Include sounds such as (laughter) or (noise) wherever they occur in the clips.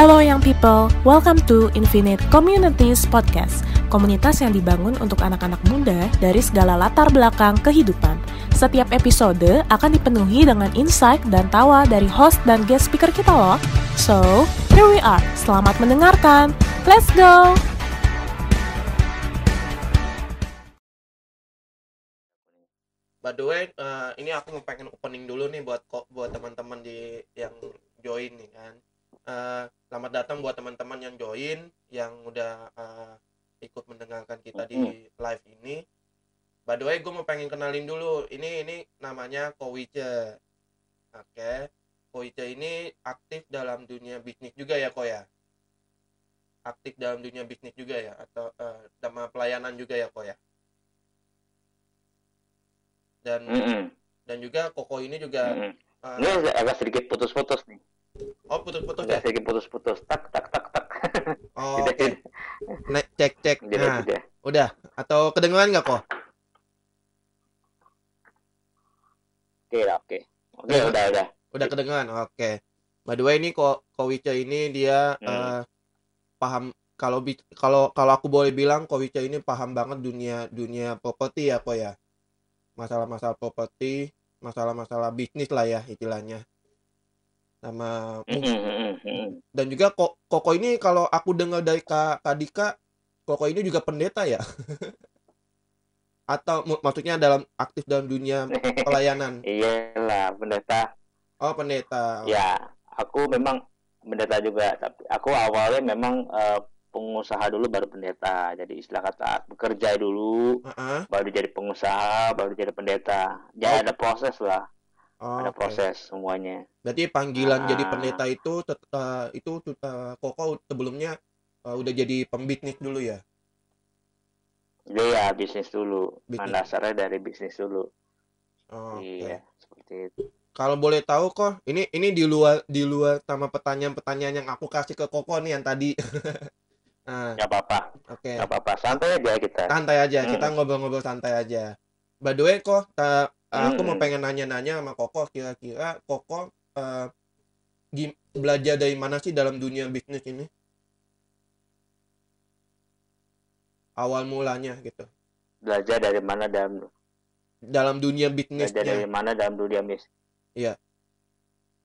Hello young people, welcome to Infinite Communities Podcast, komunitas yang dibangun untuk anak-anak muda dari segala latar belakang kehidupan. Setiap episode akan dipenuhi dengan insight dan tawa dari host dan guest speaker kita loh. So, here we are. Selamat mendengarkan. Let's go! By the way, eh, ini aku mau pengen opening dulu nih buat buat teman-teman di yang join nih kan. Eh, selamat datang buat teman-teman yang join, yang udah eh, ikut mendengarkan kita di live ini. By the way, gue mau pengen kenalin dulu. Ini ini namanya Kowice. Oke. Kowice ini aktif dalam dunia bisnis juga ya, Ko ya? Aktif dalam dunia bisnis juga ya atau eh, sama pelayanan juga ya, Ko ya? Dan Mm-mm. dan juga Koko ini juga Mm-mm. eh, Ini agak sedikit putus-putus nih. Oh putus-putus ya? Sedikit putus-putus. Tak tak tak tak. Oh, (laughs) oke. Nek cek cek. Nah, tidak. udah. Atau kedengeran nggak kok? Oke lah, oke. Oke, Udah. udah, udah. Udah kedengeran. Oke. By the way ini kok Kowice ini dia Hmm. eh, paham kalau kalau kalau aku boleh bilang Kowice ini paham banget dunia dunia properti ya kok ya. Masalah-masalah properti, masalah-masalah bisnis lah ya istilahnya. Mm-mm. dan juga kok Koko ini kalau aku dengar dari Kak, Kak Dika, Koko ini juga pendeta ya? (laughs) Atau maksudnya dalam aktif dalam dunia (laughs) pelayanan? Iyalah, pendeta. Oh, pendeta. Ya, aku memang pendeta juga, tapi aku awalnya memang eh, pengusaha dulu baru pendeta. Jadi istilah kata bekerja dulu, Heeh. baru jadi pengusaha, baru jadi pendeta. Ya Oh. ada proses lah, Oh, ada proses semuanya. Berarti panggilan jadi Ah. pendeta itu eh, itu eh, Koko sebelumnya eh, udah jadi pembisnis dulu ya? Jadi ya bisnis dulu. Bisnis. Dasarnya dari bisnis dulu. Oh. Iya, seperti itu. Kalau boleh tahu kok, ini ini di luar di luar sama pertanyaan-pertanyaan yang aku kasih ke Koko nih yang tadi. (laughs) nah, Gak apa-apa, oke. gak apa-apa. Santai aja kita. santai aja kita Mm. ngobrol-ngobrol santai aja by the way kok ta- aku mau pengen nanya-nanya sama Koko kira-kira Koko gim- belajar dari mana sih dalam dunia bisnis ini awal mulanya gitu Belajar dari mana dalam dalam dunia belajar dari mana dalam dunia bisnis. Iya.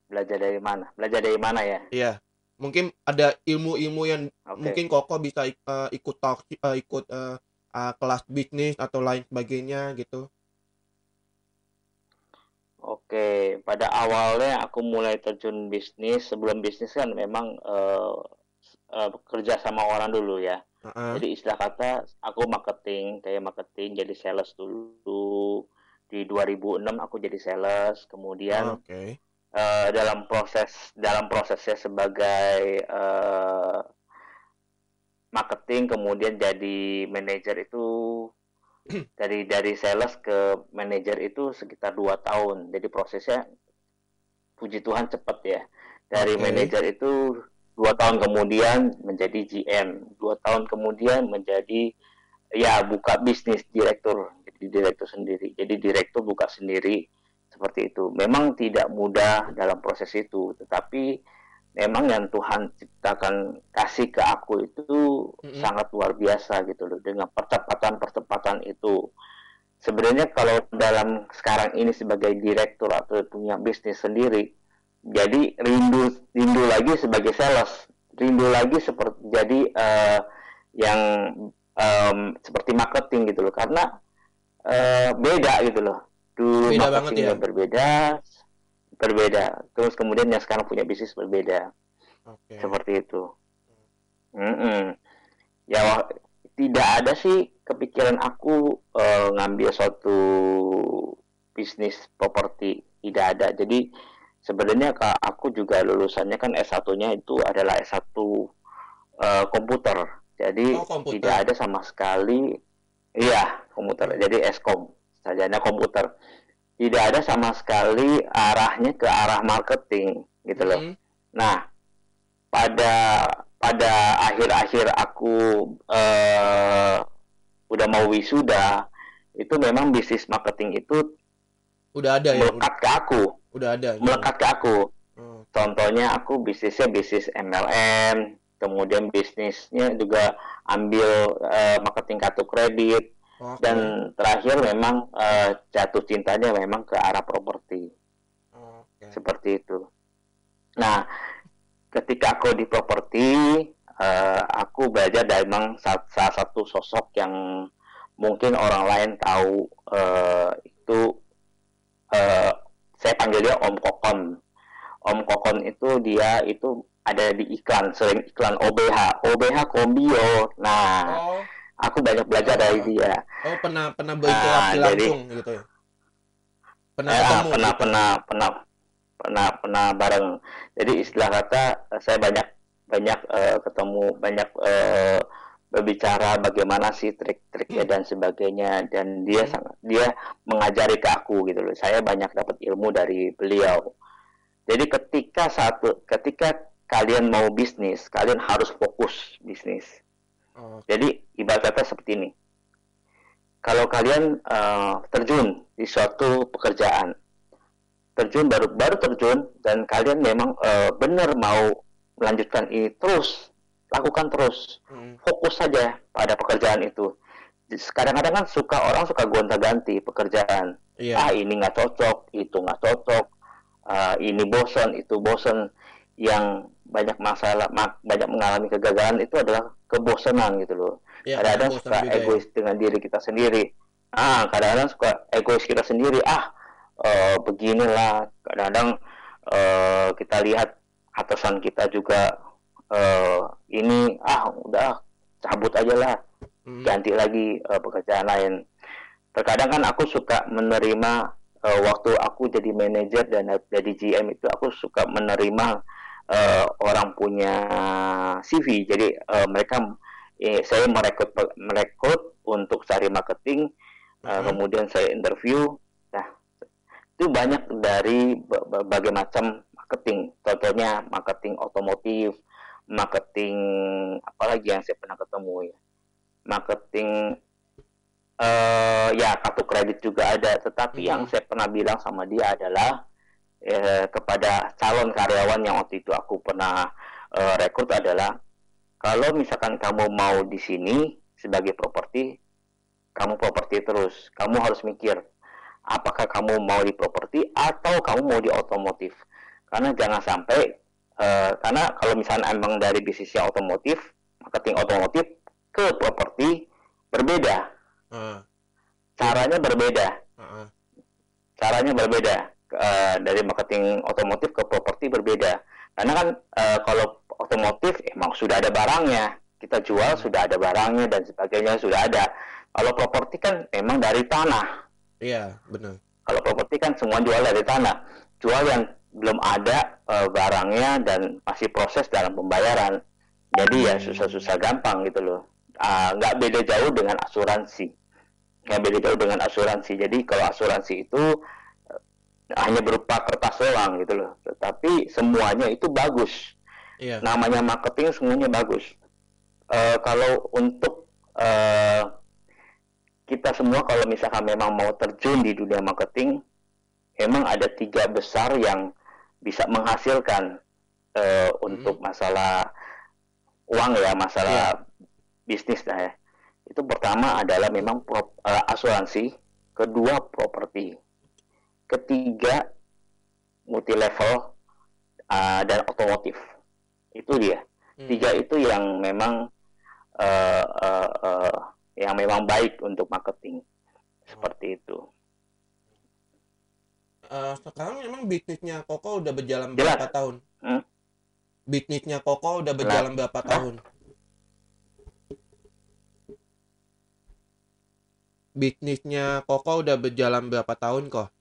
Belajar dari mana? Belajar dari mana ya? iya mungkin ada ilmu-ilmu yang Oke. mungkin Koko bisa eh, ikut talk eh, ikut eh, eh, kelas bisnis atau lain sebagainya gitu Oke, pada awalnya aku mulai terjun bisnis. Sebelum bisnis kan memang eh, eh, kerja sama orang dulu ya. Heeh. Jadi istilah kata aku marketing, kayak marketing jadi sales dulu. Di 2006 aku jadi sales, kemudian oke eh, dalam proses dalam prosesnya sebagai eh, marketing kemudian jadi manajer itu (clears throat) dari dari sales ke manajer itu sekitar dua tahun. Jadi prosesnya puji Tuhan cepat ya. Dari Oke. manajer itu dua tahun kemudian menjadi GM dua tahun kemudian menjadi ya buka bisnis direktur. Jadi direktur sendiri. Jadi direktur buka sendiri. Seperti itu. Memang tidak mudah dalam proses itu, tetapi memang yang Tuhan ciptakan kasih ke aku itu Mm-mm. sangat luar biasa gitu loh dengan percepatan-percepatan itu. Sebenarnya kalau dalam sekarang ini sebagai direktur atau punya bisnis sendiri, jadi rindu rindu lagi sebagai sales, rindu lagi seperti jadi eh, yang em, seperti marketing gitu loh, karena eh, beda gitu loh. Dulu Beda banget marketingnya ya? berbeda, berbeda. Terus kemudian yang sekarang punya bisnis berbeda, oke seperti itu. Mm-mm. Ya wah, tidak ada sih kepikiran aku eh, ngambil suatu bisnis properti, tidak ada. Jadi sebenarnya kak aku juga lulusannya kan S1-nya itu adalah S1 eh, komputer. Jadi Oh, komputer. tidak ada sama sekali iya, komputer. Jadi Eskom, sarjana komputer. Tidak ada sama sekali arahnya ke arah marketing gitu loh. Mm-mm. Nah, pada pada akhir-akhir aku eh, udah mau wisuda, itu memang bisnis marketing itu udah ada ya udah, melekat ke aku, udah ada ya. melekat ke aku. Hmm. Contohnya aku bisnisnya bisnis MLM, kemudian bisnisnya juga ambil uh, marketing kartu kredit, Oke. dan terakhir memang uh, jatuh cintanya memang ke arah properti Oke. seperti itu. Nah, ketika aku di properti, uh, aku belajar dari memang sa- salah satu sosok yang mungkin orang lain tahu uh, itu uh, saya panggil dia Om Kokon. Om Kokon itu dia itu ada di iklan, sering iklan OBH, OBH Kombio. Nah, Oh, aku banyak belajar dari dia. oh pernah pernah berinteraksi Ah, jadi- langsung gitu ya. Pernah ah, ketemu pernah gitu. pernah pernah pernah pernah bareng jadi istilah kata eh, saya banyak banyak eh, ketemu banyak eh, berbicara bagaimana sih trik-triknya dan sebagainya dan dia Hmm. sangat dia mengajari ke aku gitu loh saya banyak dapat ilmu dari beliau jadi ketika satu ketika kalian mau bisnis kalian harus fokus bisnis Oh, jadi ibarat kata seperti ini. Kalau kalian uh, terjun di suatu pekerjaan, terjun baru baru terjun dan kalian memang uh, benar mau melanjutkan ini terus, lakukan terus, hmm. fokus saja pada pekerjaan itu. Kadang-kadang kan suka orang suka gonta-ganti pekerjaan. Iya. Ah ini nggak cocok, itu nggak cocok, ah, ini bosan, itu bosan. Yang banyak masalah, banyak mengalami kegagalan itu adalah kebosanan gitu loh. Iya, kadang-kadang suka ya. egois dengan diri kita sendiri. Ah kadang-kadang suka egois kita sendiri. Ah eh, beginilah. Kadang-kadang eh, kita lihat atasan kita juga eh, ini ah udah cabut aja lah. Hmm. ganti lagi eh, pekerjaan lain. Terkadang kan aku suka menerima eh, waktu aku jadi manajer dan jadi GM itu aku suka menerima eh, orang punya CV jadi eh, mereka eh, saya merekrut merekrut untuk cari marketing eh, Mhm. kemudian saya interview. Nah itu banyak dari ber- berbagai macam marketing. Contohnya marketing otomotif marketing apalagi yang saya pernah ketemu ya. Marketing eh ya kartu kredit juga ada. Tetapi Mhm. yang saya pernah bilang sama dia adalah eh, kepada calon karyawan yang waktu itu aku pernah eh, rekrut adalah kalau misalkan kamu mau di sini sebagai properti kamu properti terus. Kamu harus mikir apakah kamu mau di properti atau kamu mau di otomotif? Karena jangan sampai eh, karena kalau misalnya emang dari bisnisnya otomotif marketing otomotif ke properti berbeda. Ah, caranya berbeda. Ah, ah. caranya berbeda Eh, dari marketing otomotif ke properti berbeda. Karena kan eh, kalau otomotif emang sudah ada barangnya. Kita jual sudah ada barangnya dan sebagainya sudah ada. Kalau properti kan memang dari tanah. Iya, benar. kalau properti kan semua jual dari tanah. Jual yang belum ada eh, barangnya dan masih proses dalam pembayaran. Jadi ya Hmm. susah-susah gampang gitu loh. Ah, nggak beda jauh dengan asuransi. Nggak beda jauh dengan asuransi. Jadi kalau asuransi itu hanya berupa kertas doang gitu loh. Tetapi semuanya itu bagus. Iya. namanya marketing semuanya bagus. Eh, kalau untuk eh, kita semua kalau misalkan memang mau terjun di dunia marketing memang ada tiga besar yang bisa menghasilkan eh, untuk masalah uang ya masalah bisnis lah ya. Itu pertama adalah memang pro- eh, asuransi. Kedua properti ketiga multi level uh, dan otomotif itu dia Hmm. tiga itu yang memang eh, eh, eh, yang memang baik untuk marketing seperti itu Eh, sekarang memang bisnisnya Koko udah berjalan Jelas. berapa tahun? Hmm? Bisnisnya Koko udah berjalan berapa tahun? Bisnisnya Koko udah berjalan berapa tahun kok?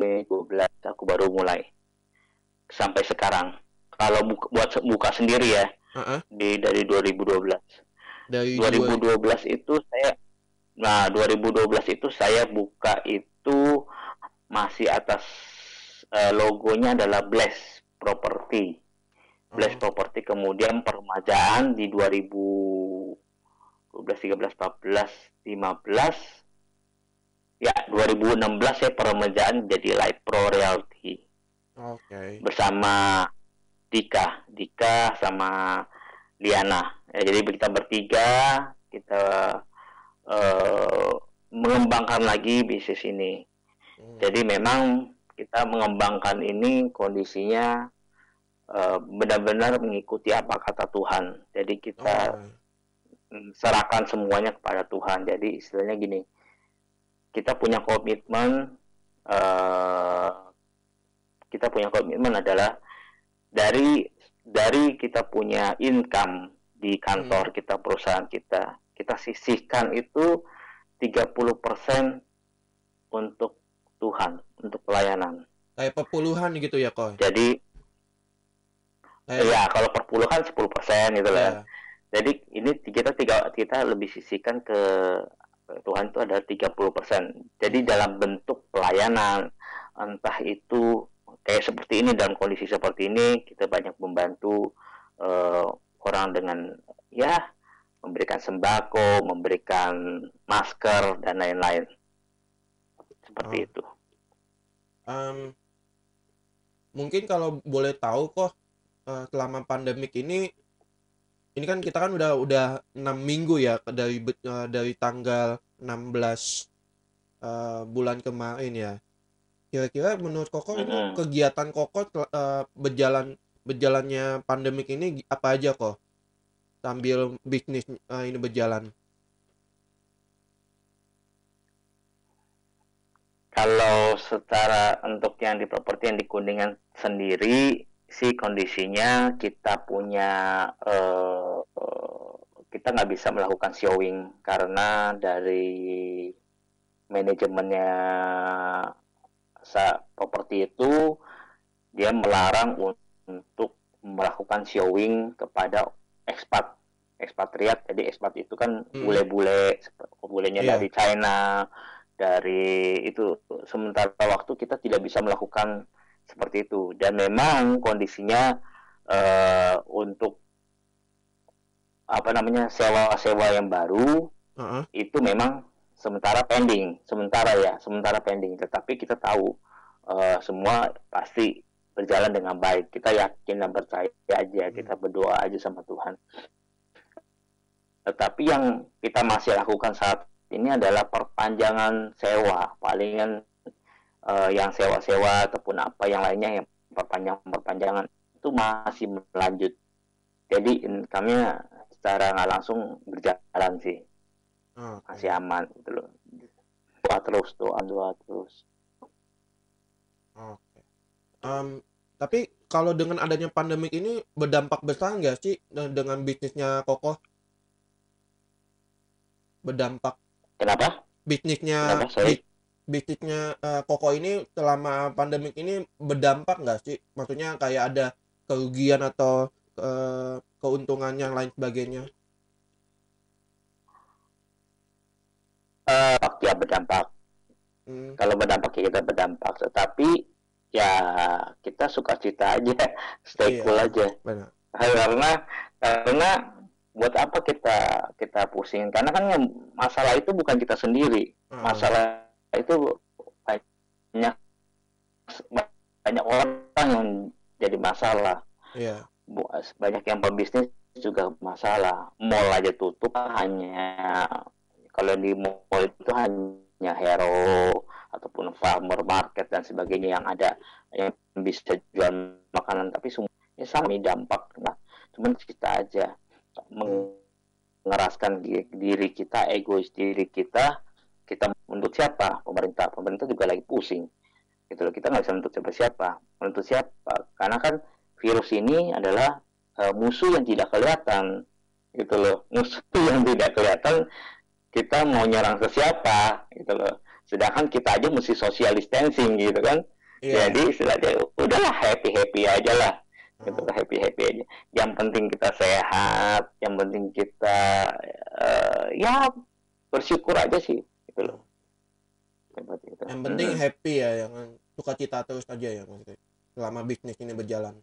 2012 aku baru mulai. Sampai sekarang. Kalau buka, buat buka sendiri ya. Heeh. di dari 2012 Dari dua- 2012 itu saya nah 2012 itu saya buka itu masih atas eh, logonya adalah Bless Property. Bless Oh, Property. Kemudian permajaan di 2012 13 14 15 ya 2016 saya permajaan jadi Light Pro Realty Oke. bersama Dika, Dika sama Liana. Ya, jadi kita bertiga kita eh, mengembangkan lagi bisnis ini. Hmm. Jadi memang kita mengembangkan ini kondisinya eh, benar-benar mengikuti apa kata Tuhan. Jadi kita Oh, serahkan semuanya kepada Tuhan. Jadi istilahnya gini, kita punya komitmen, eh, kita punya komitmen adalah dari dari kita punya income di kantor kita perusahaan kita, kita sisihkan itu 30% untuk Tuhan, untuk pelayanan. kayak perpuluhan gitu ya kok. Jadi Kayak, ya kalau per puluhan 10% gitu lah. ya. Jadi ini kita tiga kita lebih sisihkan ke Tuhan itu ada 30%. Jadi dalam bentuk pelayanan entah itu kayak seperti ini dalam kondisi seperti ini kita banyak membantu eh, orang dengan ya memberikan sembako, memberikan masker dan lain-lain. Seperti Oh. itu. Em, mungkin kalau boleh tahu kok eh, selama pandemik ini ini kan kita kan udah udah enam minggu ya dari eh, dari tanggal 16 eh, bulan kemarin ya. Kira-kira menurut Koko ini Mm-mm. kegiatan Koko eh, berjalan berjalannya pandemik ini apa aja kok? Sambil bisnis eh, ini berjalan. Kalau secara untuk yang di properti yang di Kuningan sendiri sih kondisinya kita punya eh, kita nggak bisa melakukan showing karena dari manajemennya sa properti itu dia melarang un- untuk melakukan showing kepada ekspat ekspatriat jadi ekspat itu kan Hmm. bule-bule bulenya Iya. dari China dari itu sementara waktu kita tidak bisa melakukan seperti itu. Dan memang kondisinya eh, untuk apa namanya sewa-sewa yang baru Heeh. itu memang sementara pending. Sementara ya sementara pending. Tetapi kita tahu eh, semua pasti berjalan dengan baik. Kita yakin dan percaya aja. Kita berdoa aja sama Tuhan. Tetapi yang kita masih lakukan saat ini adalah perpanjangan sewa. Palingan eh, yang sewa-sewa ataupun apa yang lainnya yang perpanjang perpanjangan itu masih berlanjut. Jadi income-nya secara nggak langsung berjalan sih. Oke. masih aman gitu loh. Doa terus doa doa terus. Oke. Em, tapi kalau dengan adanya pandemik ini berdampak besar nggak sih de- dengan bisnisnya Koko? Berdampak. Kenapa? Bisnisnya kenapa? Sorry bisnisnya eh, Koko ini selama pandemik ini berdampak nggak sih? Maksudnya kayak ada kerugian atau eh, keuntungan yang lain sebagainya? Ya berdampak Hmm, kalau berdampak ya kita berdampak tetapi ya kita suka cita aja (laughs) stay Iya. cool aja benar. karena karena buat apa kita kita pusing karena kan masalah itu bukan kita sendiri Ah, masalah itu banyak banyak orang yang jadi masalah. Iya. Bu- banyak yang pebisnis juga masalah. Mall aja tutup hanya kalau di mall itu hanya hero ataupun farmer market dan sebagainya yang ada yang bisa jual makanan tapi semua ya sama dampak. Nah cuman kita aja mengeraskan di- diri kita egois diri kita untuk siapa? Pemerintah. Pemerintah juga lagi pusing. Gitu loh kita nggak bisa untuk siapa siapa untuk siapa? Karena kan virus ini adalah eh, musuh yang tidak kelihatan. Gitu loh. (laughs) Musuh yang tidak kelihatan kita mau nyerang ke siapa gitu loh. Sedangkan kita aja mesti social distancing gitu kan? Iya. jadi istilahnya udahlah happy happy aja lah. Gitu Oh, happy happy aja. Yang penting kita sehat yang penting kita eh, ya bersyukur aja sih. Gitu loh Seperti itu. Yang penting Hmm. happy ya, jangan suka cita terus aja ya maksudnya. Selama bisnis ini berjalan.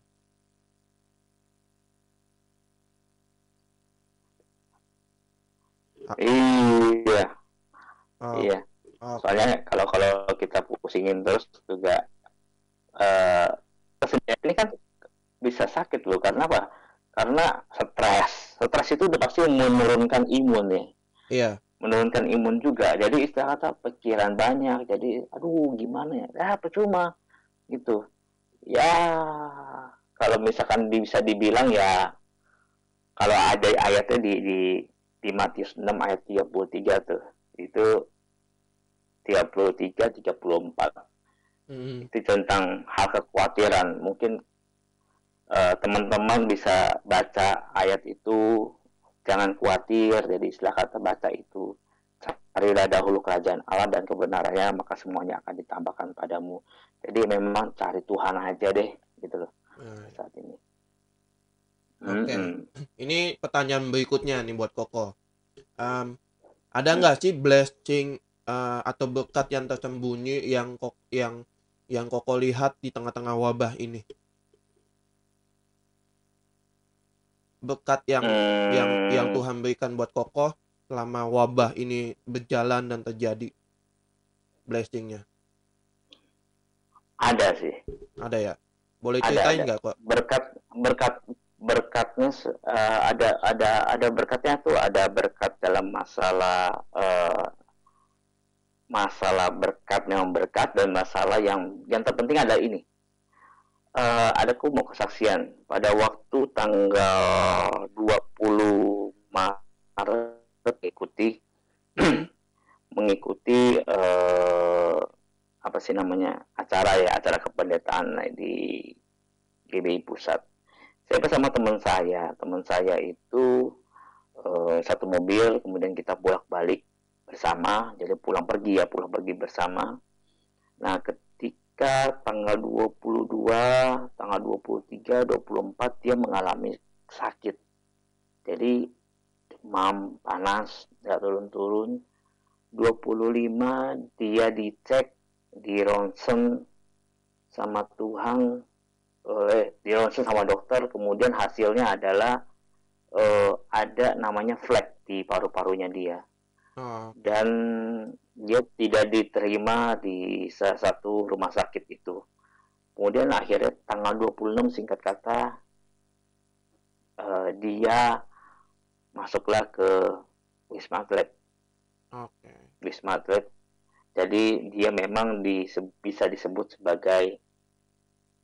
iya Oh, iya oke. soalnya kalau kalau kita pusingin terus juga eh ini kan bisa sakit loh karena apa karena stres stres itu udah pasti menurunkan imun ya iya menurunkan imun juga. Jadi istilah kata pikiran banyak. Jadi aduh gimana ya? Ya percuma. Gitu. Ya kalau misalkan bisa dibilang ya kalau ada ayatnya di di di Matius 6 ayat 33 tuh itu 33 34 hmm. itu tentang hal kekhawatiran. Mungkin uh, teman-teman bisa baca ayat itu jangan khawatir jadi istilah kata baca itu carilah dahulu kerajaan Allah dan kebenarannya maka semuanya akan ditambahkan padamu. Jadi memang cari Tuhan aja deh gitu loh Nah, saat ini. Oke. Mm-mm. ini pertanyaan berikutnya nih buat Koko. Em, ada nggak sih blessing eh, atau berkat yang tersembunyi yang kok yang yang Koko lihat di tengah-tengah wabah ini berkat yang yang yang Hmm, Tuhan berikan buat Koko selama wabah ini berjalan dan terjadi. Blessingnya. Ada sih. Ada ya? Boleh ceritain nggak kok berkat berkat berkatnya eh, ada ada ada berkatnya tuh ada berkat dalam masalah eh, masalah berkat yang berkat dan masalah yang yang terpenting adalah ini Eh ada mau kesaksian. Pada waktu tanggal 20 Maret ikuti (clears throat) mengikuti eh, apa sih namanya acara ya acara kependetaan di GBI pusat. Saya bersama teman saya. Teman saya itu eh, satu mobil kemudian kita bolak balik bersama. Jadi pulang pergi ya pulang pergi bersama. Nah ketika tanggal 22 tanggal 23 24 dia mengalami sakit. Jadi demam panas tidak turun-turun. 25 dia dicek di ronsen sama Tuhan oleh di ronsen sama dokter. Kemudian hasilnya adalah eh, ada namanya flek di paru-parunya dia oh, dan dia tidak diterima di salah satu rumah sakit itu. Kemudian akhirnya tanggal 26 singkat kata eh, dia masuklah ke Wisma Atlet. oke Wisma Atlet. Jadi dia memang dise- bisa disebut sebagai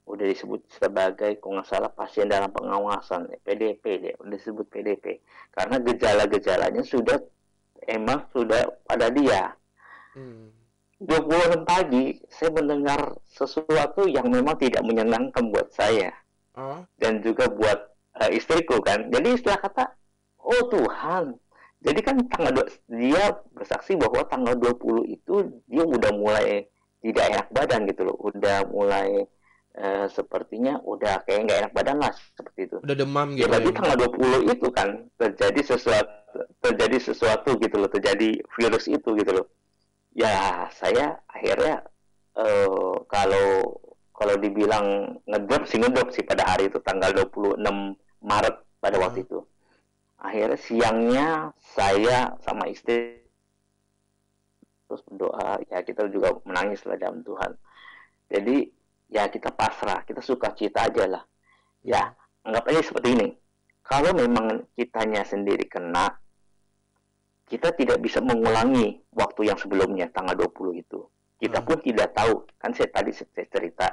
udah disebut sebagai kalau nggak salah pasien dalam pengawasan PDP dia udah disebut PDP karena gejala-gejalanya sudah emang sudah pada dia. Hmm. 26 pagi saya mendengar sesuatu yang memang tidak menyenangkan buat saya. Oh. Dan juga buat eh, istriku kan. Jadi istilah kata oh Tuhan. Jadi kan tanggal dua- dia bersaksi bahwa tanggal 20 itu dia udah mulai tidak enak badan gitu loh. Udah mulai eh, sepertinya udah kayak nggak enak badan lah seperti itu. Udah demam ya gitu berarti ya? tanggal 20 itu kan terjadi sesuatu terjadi sesuatu gitu loh terjadi virus itu gitu loh. Ya saya akhirnya eh, kalau kalau dibilang ngedrop sih ngedrop sih pada hari itu tanggal 26 Maret pada waktu Hmm. itu. Akhirnya siangnya saya sama istri terus berdoa ya kita juga menangis lah dalam Tuhan. Jadi ya kita pasrah kita suka cita aja lah. Ya anggap aja seperti ini. Kalau memang kitanya sendiri kena kita tidak bisa mengulangi waktu yang sebelumnya tanggal 20 itu. Kita Hmm. pun tidak tahu. Kan saya tadi saya cerita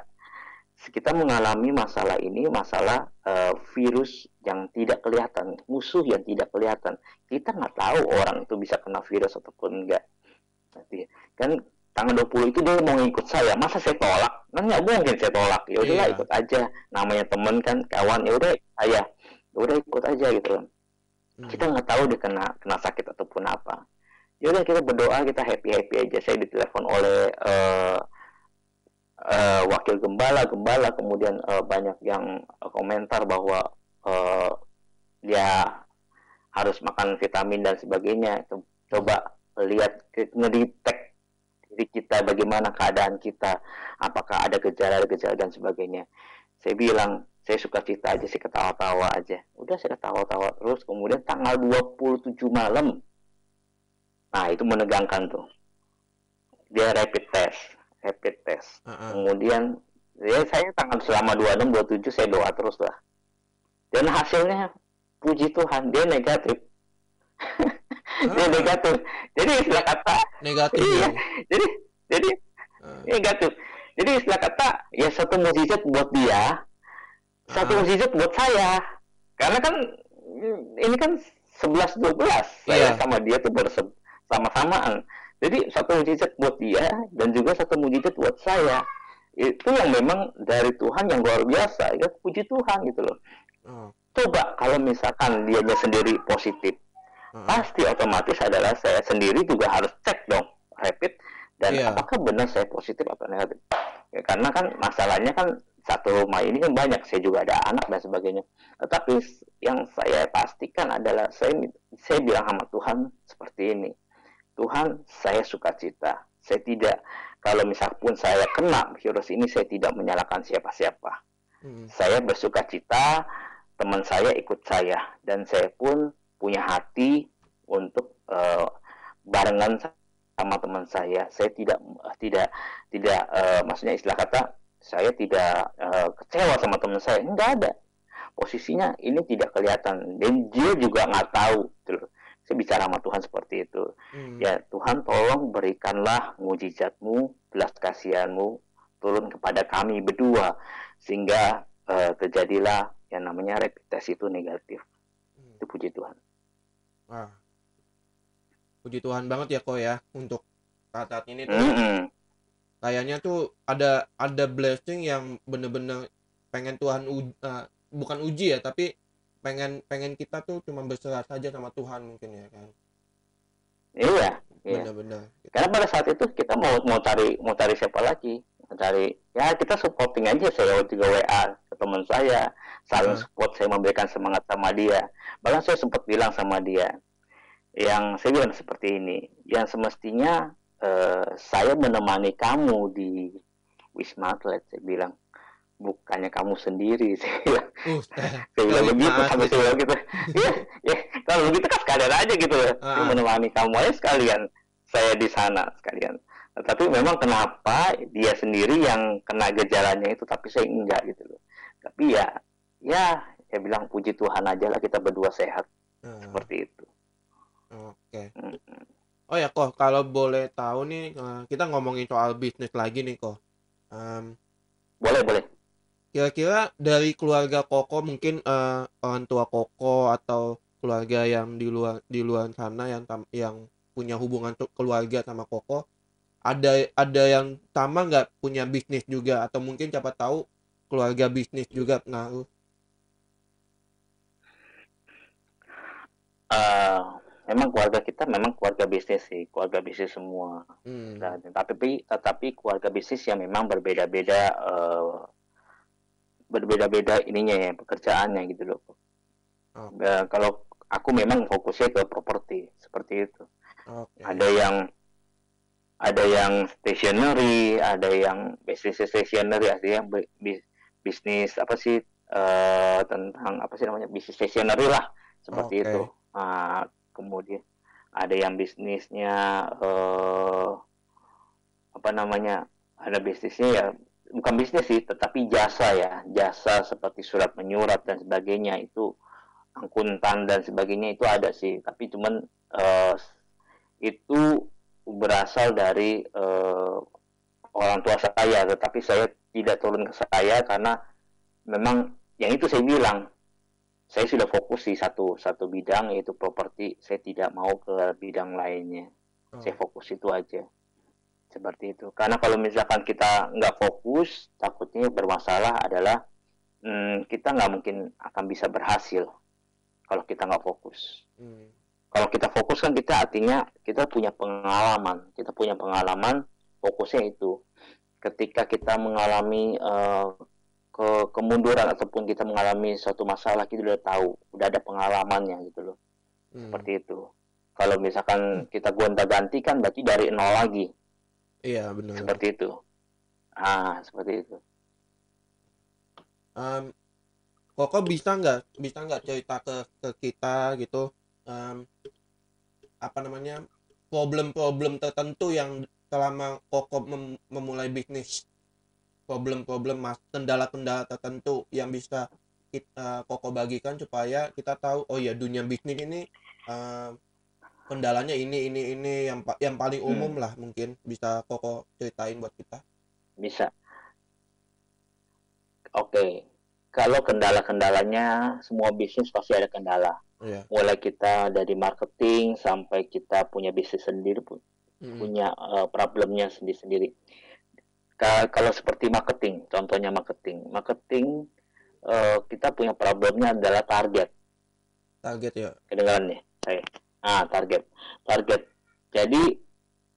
kita mengalami masalah ini masalah eh, virus yang tidak kelihatan musuh yang tidak kelihatan. Kita nggak tahu orang itu bisa kena virus ataupun enggak Nanti, kan tanggal 20 itu dia mau ikut saya masa saya tolak kan nggak mungkin saya tolak. Ya udahlah Iya. ikut aja. Namanya temen kan kawan ya udah saya ya udah ikut aja gitu Hmm. kita nggak tahu dia kena kena sakit ataupun apa. Ya udah kita berdoa kita happy happy aja. Saya ditelepon oleh eh, eh, wakil gembala. Gembala kemudian eh, banyak yang komentar bahwa eh, dia harus makan vitamin dan sebagainya. Co- coba lihat ngedetect diri kita bagaimana keadaan kita apakah ada gejala-gejala dan sebagainya. Saya bilang saya suka cita aja sih ketawa-tawa aja. Udah saya ketawa-tawa terus kemudian tanggal 27 malam nah itu menegangkan tuh. Dia rapid test rapid test. Ah, ah. kemudian ya saya tangan selama 26 27 saya doa terus lah. Dan hasilnya puji Tuhan dia negatif (laughs) dia Ah. negatif. Jadi istilah kata negatif iya. ya. Jadi jadi Ah. negatif. Jadi istilah kata ya satu mukjizat buat dia satu Ah. mukjizat buat saya. Karena kan ini kan 11 12 saya Iya. sama dia tuh bersama samaan jadi satu mukjizat buat dia dan juga satu mukjizat buat saya. Itu yang memang dari Tuhan yang luar biasa. Ya puji Tuhan gitu loh. Oh. coba kalau misalkan dia sendiri positif Ah. pasti otomatis adalah saya sendiri juga harus cek dong rapid dan Iya. apakah benar saya positif atau negatif ya, karena kan masalahnya kan satu rumah ini kan banyak saya juga ada anak dan sebagainya tetapi yang saya pastikan adalah saya saya bilang sama Tuhan seperti ini Tuhan saya suka cita saya tidak kalau misal pun saya kena virus ini saya tidak menyalahkan siapa-siapa Hmm. saya bersuka cita teman saya ikut saya dan saya pun punya hati untuk eh, barengan sama teman saya saya tidak tidak tidak eh, maksudnya istilah kata saya tidak eh, kecewa sama teman saya enggak ada posisinya ini tidak kelihatan dan dia juga nggak tahu gitu saya bicara sama Tuhan seperti itu Hmm. Ya Tuhan tolong berikanlah mujizatmu, belas kasihanmu turun kepada kami berdua sehingga eh, terjadilah yang namanya rapid test itu negatif. Hmm. Itu puji Tuhan. Wah. Puji Tuhan banget ya kok ya untuk saat-saat ini tuh kayaknya tuh ada ada blessing yang bener-bener pengen Tuhan u- eh, bukan uji ya tapi pengen pengen kita tuh cuma berserah saja sama Tuhan mungkin ya kan Iya, iya. bener-bener gitu. Karena pada saat itu kita mau mau cari mau cari siapa lagi? Cari ya kita supporting aja saya juga WA ke teman saya. Saling Hmm. support saya memberikan semangat sama dia. Bahkan saya sempat bilang sama dia yang saya bilang seperti ini yang semestinya eh, saya menemani kamu di Wisma Atlet saya bilang. Bukannya kamu sendiri (laughs) saya bilang, Uh, saya bilang begitu sampai saya bilang gitu. Ya, ya kalau begitu kan sekalian aja gitu. Saya menemani kamu aja sekalian. Saya di sana sekalian tapi memang kenapa dia sendiri yang kena gejalanya itu tapi saya enggak gitu loh. Tapi ya ya saya bilang puji Tuhan aja lah kita berdua sehat eh, seperti itu. Oke. Mm-mm. oh ya kok kalau boleh tahu nih eh, kita ngomongin soal bisnis lagi nih kok Em, boleh boleh. kira-kira dari keluarga Koko mungkin eh, orang tua Koko atau keluarga yang di luar di luar sana yang tam- yang punya hubungan keluarga sama Koko ada ada yang sama nggak punya bisnis juga? Atau mungkin siapa tahu keluarga bisnis juga pengaruh? Eh, memang keluarga kita memang keluarga bisnis sih keluarga bisnis semua. Hmm. Dan, tapi tetapi keluarga bisnis yang memang berbeda-beda eh, berbeda-beda ininya ya pekerjaannya gitu loh. Oh. Eh, kalau aku memang fokusnya ke properti seperti itu. Oke. Ada yang ada yang stationery ada yang bisnis stationery ada yang bi- bi- bisnis apa sih eh, tentang apa sih namanya bisnis stationery lah seperti Oke. itu Ah, kemudian ada yang bisnisnya eh, apa namanya ada bisnisnya ya bukan bisnis sih tetapi jasa ya jasa seperti surat menyurat dan sebagainya itu angkutan dan sebagainya itu ada sih tapi cuman eh, itu berasal dari eh, orang tua saya tetapi saya tidak turun ke saya karena memang yang itu saya bilang saya sudah fokus di satu satu bidang yaitu properti. Saya tidak mau ke bidang lainnya. Oh. saya fokus itu aja. Seperti itu. Karena kalau misalkan kita nggak fokus takutnya bermasalah adalah hmm, kita nggak mungkin akan bisa berhasil kalau kita nggak fokus. Hmm. Kalau kita fokus kan kita artinya kita punya pengalaman. Kita punya pengalaman fokusnya itu. Ketika kita mengalami eh, ke kemunduran ataupun kita mengalami suatu masalah kita udah tahu udah ada pengalamannya gitu loh. Hmm. seperti itu. Kalau misalkan kita gonta ganti kan berarti dari nol lagi. Iya benar. Seperti itu. Ah seperti itu. Em, Koko bisa nggak bisa nggak cerita ke ke kita gitu? Em, apa namanya problem-problem tertentu yang selama Koko mem- memulai bisnis. Problem-problem mas kendala-kendala tertentu yang bisa kita koko bagikan supaya kita tahu oh ya dunia bisnis ini uh, kendalanya ini ini ini yang yang paling Hmm. umum lah mungkin bisa koko ceritain buat kita. Bisa. Oke. Kalau kendala-kendalanya semua bisnis pasti ada kendala Iya. mulai kita dari marketing sampai kita punya bisnis sendiri pun Mm-mm. punya eh, problemnya sendiri-sendiri. Ka- kalau seperti marketing contohnya marketing. Marketing eh, kita punya problemnya adalah target. Target ya. Kedengaran nih saya. Ah target. Target. Jadi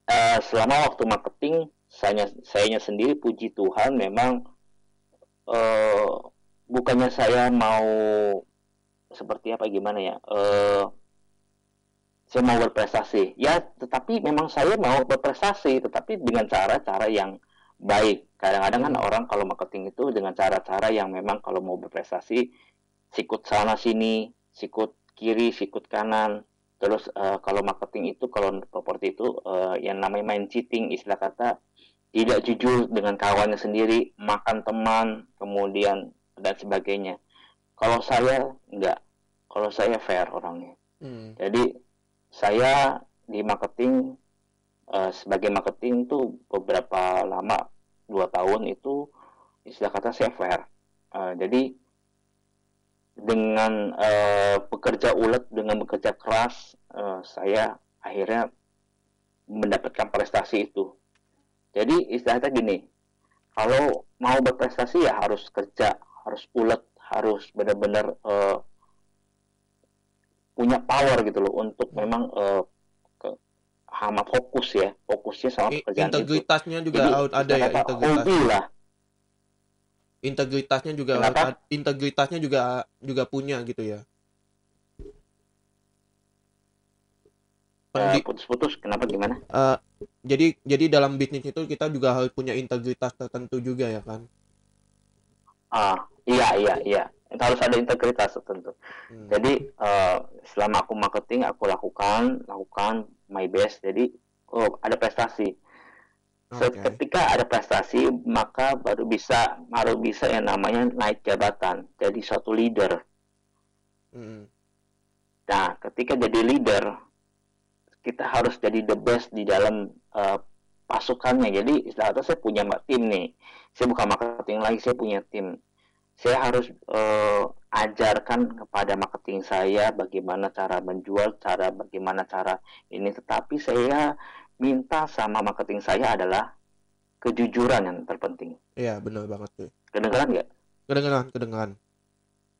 eh, selama waktu marketing saya saya sendiri puji Tuhan memang eh, bukannya saya mau seperti apa gimana ya eh, saya mau berprestasi. Ya tetapi memang saya mau berprestasi tetapi dengan cara-cara yang baik. Kadang-kadang kan Hmm. orang kalau marketing itu dengan cara-cara yang memang kalau mau berprestasi sikut sana sini sikut kiri sikut kanan. Terus eh, kalau marketing itu kalau properti itu eh, yang namanya main cheating istilah kata tidak jujur dengan kawannya sendiri makan teman kemudian dan sebagainya. Kalau saya enggak kalau saya fair orangnya. Hmm. jadi saya di marketing eh, sebagai marketing tuh beberapa lama dua tahun itu istilah kata saya fair. Eh, jadi dengan eh, bekerja ulet dengan bekerja keras eh, saya akhirnya mendapatkan prestasi itu. Jadi istilahnya gini kalau mau berprestasi ya harus kerja harus ulet harus benar-benar eh, punya power gitu loh untuk memang eh, ke sama fokus ya. Fokusnya sama pekerjaan itu. integritasnya juga Jadi, out- ada ya istilah kata integritas. hobi lah. Integritasnya juga Kenapa? harus integritasnya juga juga punya gitu ya. Eh, putus-putus kenapa gimana? Eh, jadi jadi dalam bisnis itu kita juga harus punya integritas tertentu juga ya kan? Ah iya iya iya harus ada integritas tertentu. Hmm. jadi eh, selama aku marketing aku lakukan lakukan my best. Jadi oh ada prestasi. Oke. ketika ada prestasi maka baru bisa baru bisa yang namanya naik jabatan jadi suatu leader. Hmm. nah ketika jadi leader kita harus jadi the best di dalam eh, pasukannya. Jadi istilah kata saya punya tim nih. Saya bukan marketing lagi saya punya tim saya harus eh, ajarkan kepada marketing saya bagaimana cara menjual cara bagaimana cara ini. Tetapi saya minta sama marketing saya adalah kejujuran yang terpenting. Iya benar banget tuh kedengaran nggak? Kedengeran kedengeran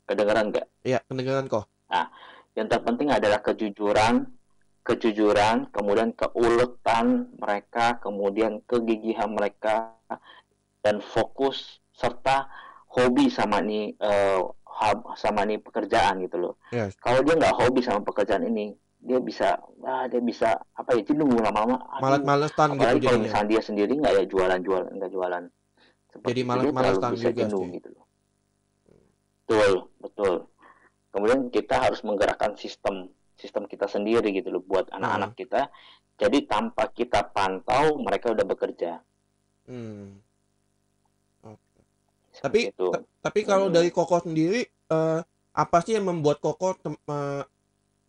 kedengaran nggak? Iya kedengeran kok. Yang terpenting adalah kejujuran kejujuran kemudian keuletan mereka kemudian kegigihan mereka dan fokus serta hobi sama nih eh, hab- sama nih pekerjaan gitu loh. Yes. kalau dia nggak hobi sama pekerjaan ini dia bisa ah, dia bisa apa ya jenuh lama-lama. Aduh, malas-malesan gitu kalau misalnya dia sendiri nggak ya jualan jualan nggak jualan. Seperti Jadi itu, malas- dia terlalu malasan bisa juga jenuh sih. gitu loh. Betul betul. Kemudian kita harus menggerakkan sistem sistem kita sendiri gitu loh buat anak-anak kita. Jadi tanpa kita pantau mereka udah bekerja. Hmm. Tapi itu. tapi kalau Hmm. dari Koko sendiri eh, apa sih yang membuat Koko tem- eh,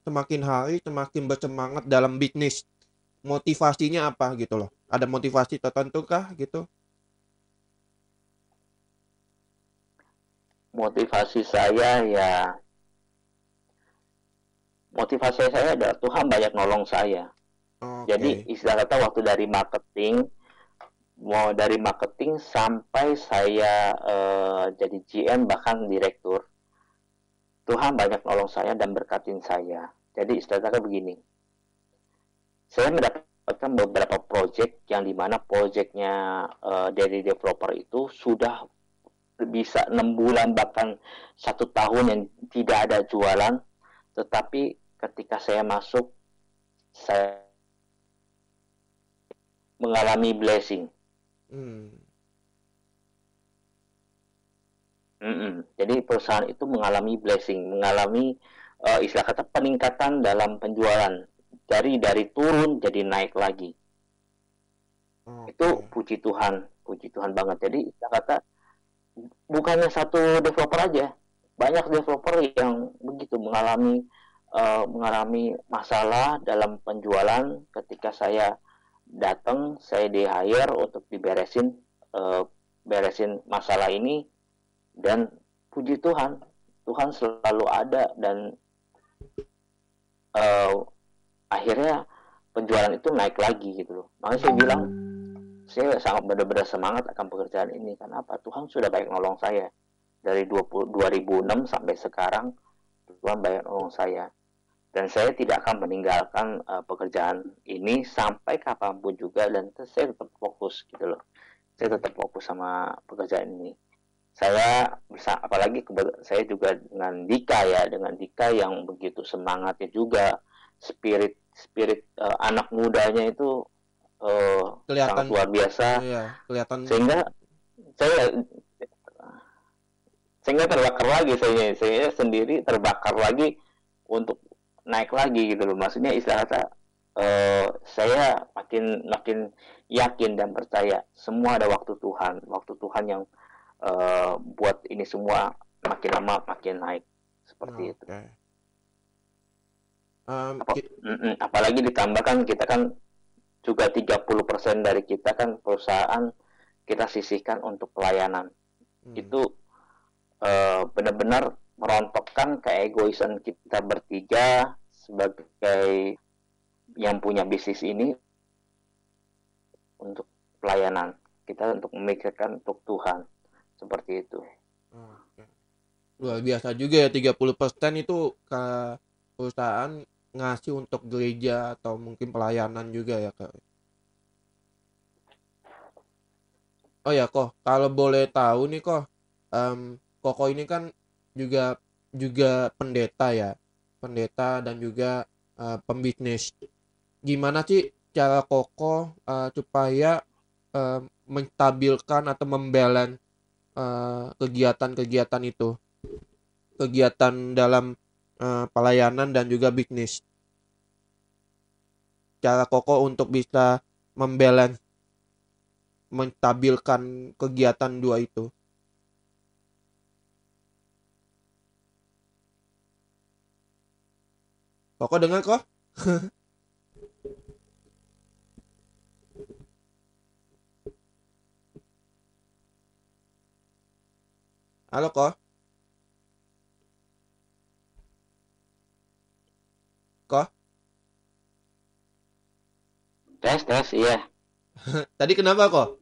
semakin hari semakin bersemangat dalam bisnis motivasinya apa gitu loh ada motivasi tertentu kah gitu motivasi saya ya motivasi saya adalah Tuhan banyak nolong saya Oke. Jadi istilah kata waktu dari marketing mau dari marketing sampai saya eh, jadi GM bahkan direktur Tuhan banyak nolong saya dan berkatin saya. Jadi istilah kata begini. Saya mendapatkan beberapa project yang di mana projectnya eh, dari developer itu sudah bisa enam bulan bahkan satu tahun yang tidak ada jualan tetapi ketika saya masuk saya mengalami blessing. Hmm. Mm-mm. Jadi perusahaan itu mengalami blessing, mengalami eh, istilah kata peningkatan dalam penjualan dari dari turun jadi naik lagi. Oke. Itu puji Tuhan. puji Tuhan banget jadi kita kata bukannya satu developer aja banyak developer yang begitu mengalami uh, mengalami masalah dalam penjualan ketika saya datang saya di hire untuk diberesin uh, beresin masalah ini. Dan puji Tuhan Tuhan selalu ada dan uh, akhirnya penjualan itu naik lagi gitu loh. Makanya saya bilang saya sangat benar-benar semangat akan pekerjaan ini. Karena apa? Tuhan sudah baik nolong saya. Dari 20, 2006 sampai sekarang Tuhan banyak nolong saya dan saya tidak akan meninggalkan uh, pekerjaan ini sampai kapan pun juga dan saya tetap fokus gitu loh. Saya tetap fokus sama pekerjaan ini. Saya bisa apalagi saya juga dengan Dika ya dengan Dika yang begitu semangatnya juga spirit spirit uh, anak mudanya itu uh, kelihatan. sangat luar biasa. Iya, kelihatan. Sehingga saya sehingga terbakar lagi saya saya sendiri terbakar lagi untuk naik lagi gitu loh maksudnya istilah kata uh, saya makin makin yakin dan percaya semua ada waktu Tuhan waktu Tuhan yang uh, buat ini semua makin lama makin naik seperti okay. itu um, Apa, apalagi ditambahkan kita kan juga 30% dari kita kan perusahaan kita sisihkan untuk pelayanan. Hmm. Itu uh, benar-benar merontokkan keegoisan kita bertiga sebagai yang punya bisnis ini untuk pelayanan. Kita untuk memikirkan untuk Tuhan. Seperti itu. Luar biasa juga ya 30% itu ke perusahaan ngasih untuk gereja atau mungkin pelayanan juga ya kak oh ya kok kalau boleh tahu nih kok um, koko ini kan juga juga pendeta ya pendeta dan juga uh, pembisnis gimana sih cara koko uh, supaya uh, menstabilkan atau membalance kegiatan-kegiatan uh, itu kegiatan dalam uh, pelayanan dan juga bisnis. Cara Koko untuk bisa membalance menstabilkan kegiatan dua itu. Koko dengar kok? (laughs) Halo kok? Kok? Tes, tes, iya. (laughs) Tadi kenapa kok?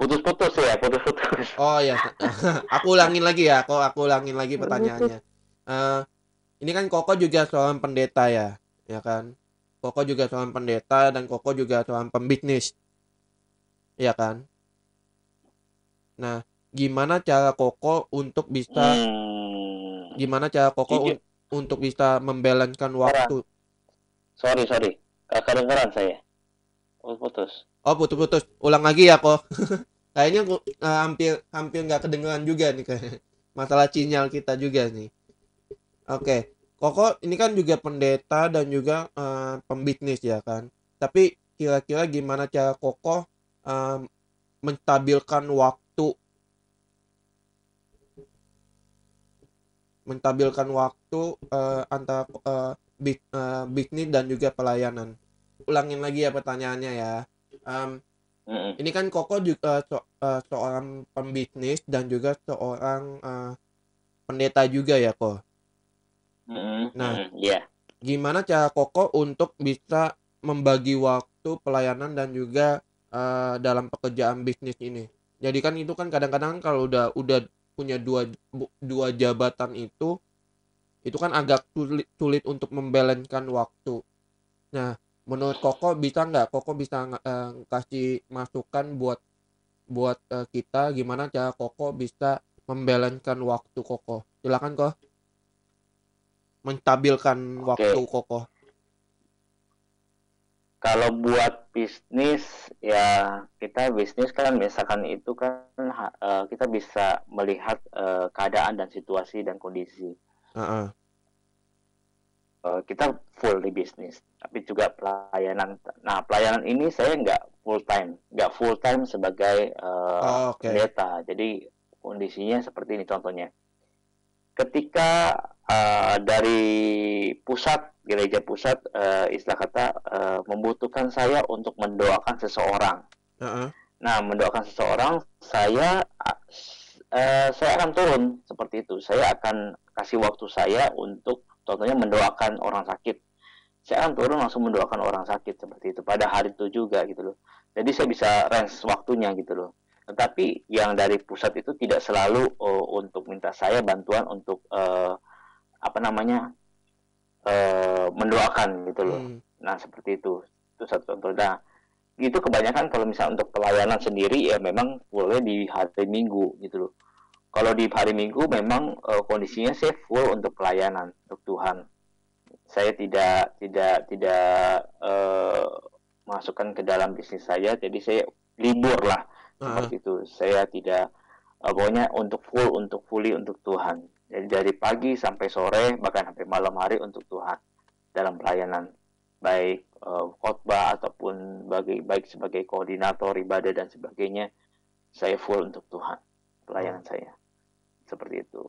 Putus-putus ya, putus-putus. Oh ya, (laughs) aku ulangin lagi ya, kok aku ulangin lagi pertanyaannya. Uh, ini kan Koko juga seorang pendeta ya, ya kan? Koko juga seorang pendeta dan Koko juga seorang pembisnis, ya kan? Nah, gimana cara Koko untuk bisa hmm. gimana cara koko un untuk bisa membalancekan waktu? Sorry sorry. Kakak dengeran saya? Putus. Oh putus-putus ulang lagi ya kok. (laughs) Kayaknya uh, hampir hampir nggak kedengeran juga nih kayak masalah sinyal kita juga nih oke okay. koko ini kan juga pendeta dan juga uh, pembisnis ya kan tapi kira-kira gimana cara koko uh, menstabilkan waktu menstabilkan waktu uh, antara uh, big, uh, bisnis dan juga pelayanan. Ulangin lagi ya pertanyaannya ya. Um, mm-hmm. Ini kan Koko juga so, uh, seorang pembisnis dan juga seorang uh, pendeta juga ya kok. Mm-hmm. Nah, yeah. gimana cara Koko untuk bisa membagi waktu pelayanan dan juga uh, dalam pekerjaan bisnis ini? Jadi kan itu kan kadang-kadang kalau udah udah punya dua dua jabatan itu itu kan agak sulit, sulit untuk membalancekan waktu. Nah, menurut Koko bisa nggak Koko bisa uh, kasih masukan buat buat uh, kita gimana cara Koko bisa membalancekan waktu Koko. Silakan kok. Menstabilkan okay. waktu Koko kalau buat bisnis ya kita bisnis kan misalkan itu kan uh, kita bisa melihat uh, keadaan dan situasi dan kondisi. Uh -uh. uh, kita full di bisnis, tapi juga pelayanan. Nah, pelayanan ini saya nggak full time, nggak full time sebagai uh, oh, okay. pendeta. Jadi kondisinya seperti ini contohnya. Ketika uh, dari pusat gereja pusat uh, istilah kata uh, membutuhkan saya untuk mendoakan seseorang. Uh -uh. Nah, mendoakan seseorang, saya uh, saya akan turun seperti itu. Saya akan kasih waktu saya untuk contohnya mendoakan orang sakit saya akan turun langsung mendoakan orang sakit seperti itu pada hari itu juga gitu loh jadi saya bisa range waktunya gitu loh tetapi yang dari pusat itu tidak selalu uh, untuk minta saya bantuan untuk uh, apa namanya uh, mendoakan gitu loh hmm. nah seperti itu itu satu contoh nah itu kebanyakan kalau misalnya untuk pelayanan sendiri ya memang boleh di hari minggu gitu loh kalau di hari Minggu memang uh, kondisinya saya full untuk pelayanan untuk Tuhan. Saya tidak tidak tidak uh, masukkan ke dalam bisnis saya, jadi saya libur lah uh-huh. seperti itu. Saya tidak uh, pokoknya untuk full untuk fully untuk Tuhan. Jadi dari pagi sampai sore bahkan sampai malam hari untuk Tuhan dalam pelayanan baik uh, khotbah ataupun bagi baik sebagai koordinator ibadah dan sebagainya saya full untuk Tuhan pelayanan saya seperti itu.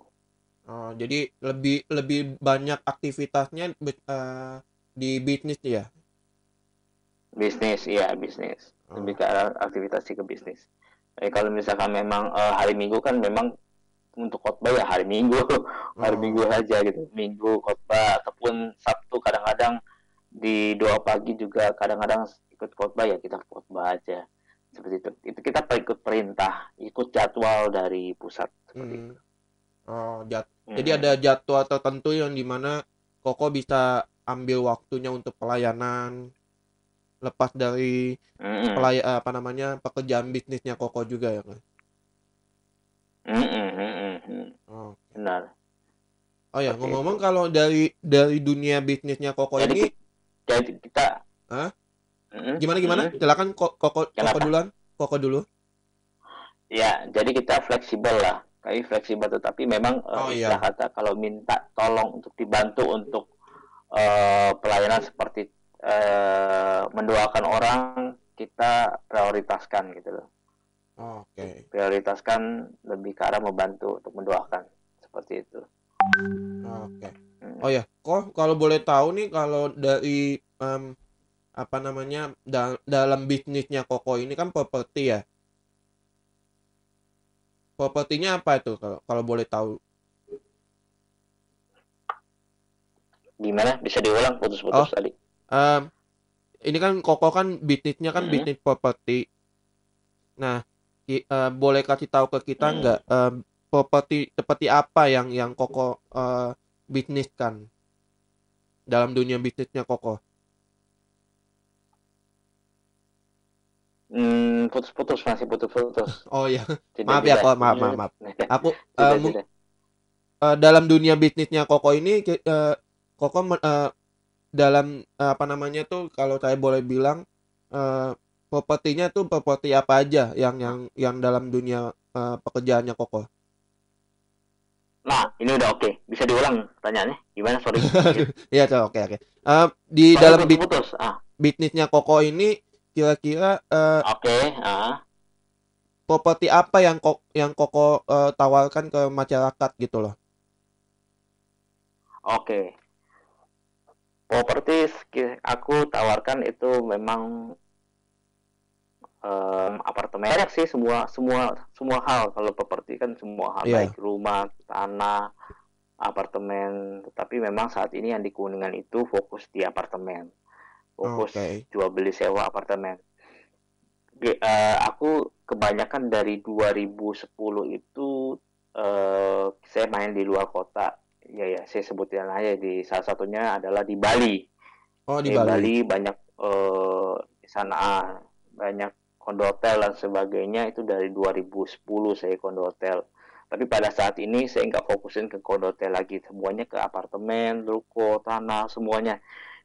Oh, jadi lebih lebih banyak aktivitasnya uh, di bisnis ya? Bisnis, iya bisnis. Oh. Lebih ke aktivitas ke bisnis. Eh, kalau misalkan memang uh, hari Minggu kan memang untuk khotbah ya hari Minggu, (laughs) hari oh. Minggu aja gitu. Minggu khotbah ataupun Sabtu kadang-kadang di doa pagi juga kadang-kadang ikut khotbah ya kita khotbah aja seperti itu. Itu kita ikut perintah, ikut jadwal dari pusat seperti hmm. itu. Oh, jat hmm. Jadi ada jadwal tertentu yang di mana Koko bisa ambil waktunya untuk pelayanan lepas dari hmm. pelay apa namanya pekerjaan bisnisnya Koko juga ya kan? Hmm, hmm. Oh. Benar. Oh ya ngomong-ngomong kalau dari dari dunia bisnisnya Koko jadi, ini, jadi kita, Hah? Hmm, gimana gimana? Hmm. Silakan Koko Koko duluan. Koko dulu. Ya, jadi kita fleksibel lah kami fleksibel tetapi memang uh, oh, iya. kata kalau minta tolong untuk dibantu untuk uh, pelayanan seperti uh, mendoakan orang kita prioritaskan gitu loh. Oke. Okay. Prioritaskan lebih ke arah membantu untuk mendoakan seperti itu. Oke. Okay. Hmm. Oh ya, kok kalau boleh tahu nih kalau dari um, apa namanya da dalam bisnisnya Koko ini kan properti ya propertinya apa itu kalau kalau boleh tahu gimana bisa diulang putus-putus oh, tadi um, ini kan koko kan bisnisnya kan mm -hmm. bisnis properti nah uh, boleh kasih tahu ke kita nggak mm -hmm. um, properti seperti apa yang yang koko uh, bisnis kan dalam dunia bisnisnya koko Hmm, putus-putus masih putus-putus. Oh iya. (laughs) maaf ya kok, maaf, maaf, maaf. (laughs) Aku uh, tidak, Uh, dalam dunia bisnisnya Koko ini uh, Koko uh, dalam uh, apa namanya tuh kalau saya boleh bilang uh, propertinya tuh properti apa aja yang yang yang dalam dunia uh, pekerjaannya Koko? Nah, ini udah oke. Okay. Bisa diulang pertanyaannya? Gimana? Sorry. (laughs) Iya, oke oke. Okay. Uh, di Sorry, dalam putus, -putus. Ah. bisnisnya Koko ini kira-kira uh, oke okay, uh. properti apa yang kok yang koko uh, tawarkan ke masyarakat gitu loh oke okay. properti aku tawarkan itu memang um, apartemen banyak sih semua semua semua hal kalau properti kan semua hal yeah. baik rumah tanah apartemen tetapi memang saat ini yang di kuningan itu fokus di apartemen fokus okay. jual beli sewa apartemen. Uh, aku kebanyakan dari 2010 itu uh, saya main di luar kota. Ya ya, saya sebutin aja di salah satunya adalah di Bali. Oh di, di Bali. Bali banyak uh, di sana banyak kondo hotel dan sebagainya itu dari 2010 saya kondo hotel. Tapi pada saat ini saya nggak fokusin ke kondo hotel lagi, semuanya ke apartemen, ruko, tanah, semuanya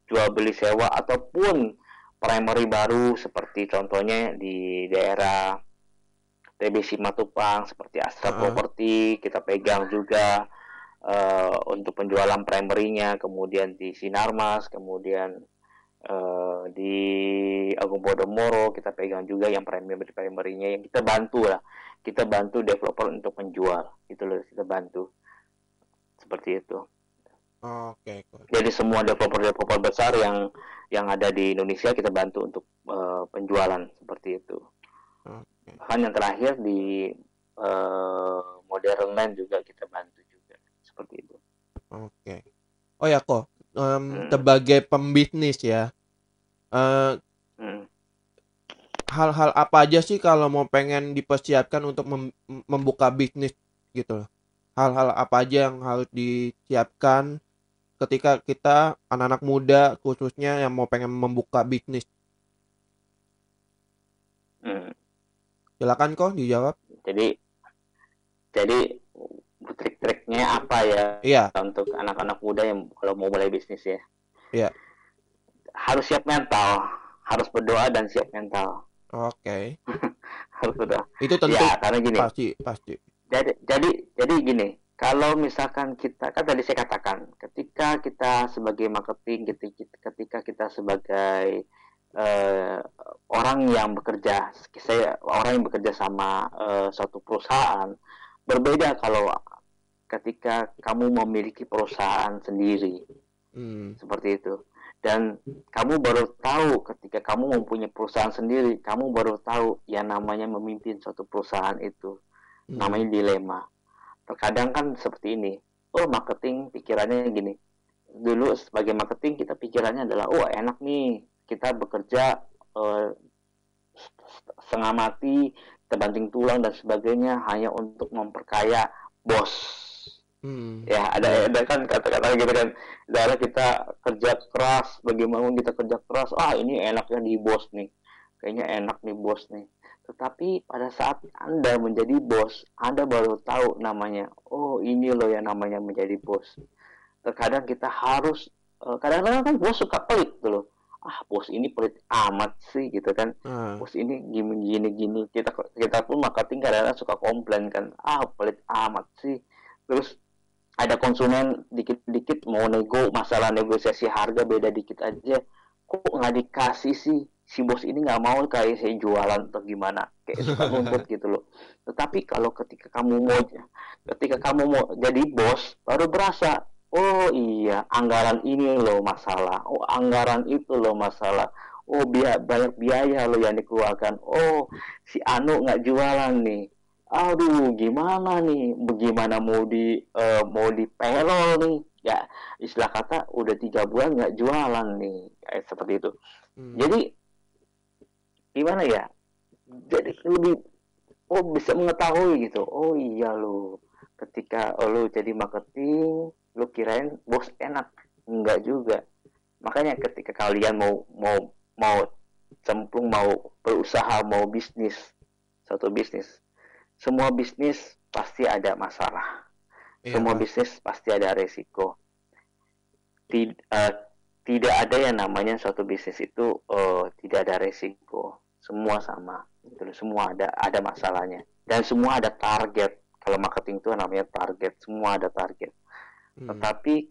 jual beli sewa ataupun primary baru seperti contohnya di daerah TBC Matupang seperti Astra uh -huh. Property kita pegang juga uh, untuk penjualan primernya, kemudian di Sinarmas, kemudian uh, di Agung Podomoro kita pegang juga yang primer primernya yang kita bantu lah, kita bantu developer untuk menjual, itu loh kita bantu seperti itu. Oke. Okay, Jadi semua developer-developer besar yang yang ada di Indonesia kita bantu untuk uh, penjualan seperti itu. Okay. Bahkan yang terakhir di uh, modern land juga kita bantu juga seperti itu. Oke. Okay. Oh ya kok um, hmm. sebagai pembisnis ya. Uh, hmm. Hal-hal apa aja sih kalau mau pengen dipersiapkan untuk mem membuka bisnis gitu Hal-hal apa aja yang harus disiapkan ketika kita anak-anak muda khususnya yang mau pengen membuka bisnis? Hmm. Silakan kok dijawab. Jadi jadi trik-triknya apa ya? Iya. Untuk anak-anak muda yang kalau mau mulai bisnis ya. Iya. Harus siap mental, harus berdoa dan siap mental. Oke. Okay. (laughs) harus berdoa. Itu tentu. Ya, karena gini. Pasti, pasti. Jadi jadi jadi gini, kalau misalkan kita kan tadi saya katakan ketika kita sebagai marketing ketika kita sebagai uh, orang yang bekerja saya orang yang bekerja sama uh, suatu perusahaan berbeda kalau ketika kamu memiliki perusahaan sendiri. Hmm. seperti itu. Dan kamu baru tahu ketika kamu mempunyai perusahaan sendiri kamu baru tahu yang namanya memimpin suatu perusahaan itu. Hmm. namanya dilema. Terkadang kan seperti ini. Oh marketing pikirannya gini. Dulu sebagai marketing kita pikirannya adalah oh enak nih. Kita bekerja uh, setengah mati terbanting tulang dan sebagainya hanya untuk memperkaya bos hmm. ya ada ada kan kata-kata gitu kan darah kita kerja keras bagaimana kita kerja keras ah ini enaknya di bos nih kayaknya enak nih bos nih tetapi pada saat Anda menjadi bos, Anda baru tahu namanya. Oh, ini loh yang namanya menjadi bos. Terkadang kita harus, eh, kadang-kadang kan bos suka pelit tuh loh. Ah, bos ini pelit amat sih gitu kan. Hmm. Bos ini gini gini gini. Kita kita pun marketing kadang-kadang suka komplain kan. Ah, pelit amat sih. Terus ada konsumen dikit-dikit mau nego masalah negosiasi harga beda dikit aja. Kok nggak dikasih sih? si bos ini nggak mau kayak saya jualan atau gimana kayak suka nuntut gitu loh tetapi kalau ketika kamu mau ketika kamu mau jadi bos baru berasa oh iya anggaran ini loh masalah. Oh anggaran itu loh masalah. Oh biaya banyak biaya loh yang dikeluarkan. Oh si Anu nggak jualan nih. Aduh gimana nih? Bagaimana mau di uh, mau di payroll nih? Ya istilah kata udah tiga bulan nggak jualan nih. Kayak seperti itu. Hmm. jadi gimana ya? Jadi lebih oh bisa mengetahui gitu. Oh iya lo ketika oh, lo jadi marketing lo kirain bos enak? Enggak juga. Makanya ketika kalian mau mau mau cemplung mau berusaha mau bisnis satu bisnis semua bisnis pasti ada masalah. Iya, semua bisnis pasti ada resiko. Tid, uh, tidak ada yang namanya suatu bisnis itu uh, tidak ada resiko. Semua sama gitu semua ada ada masalahnya. Dan semua ada target. Kalau marketing itu namanya target. Semua ada target hmm. tetapi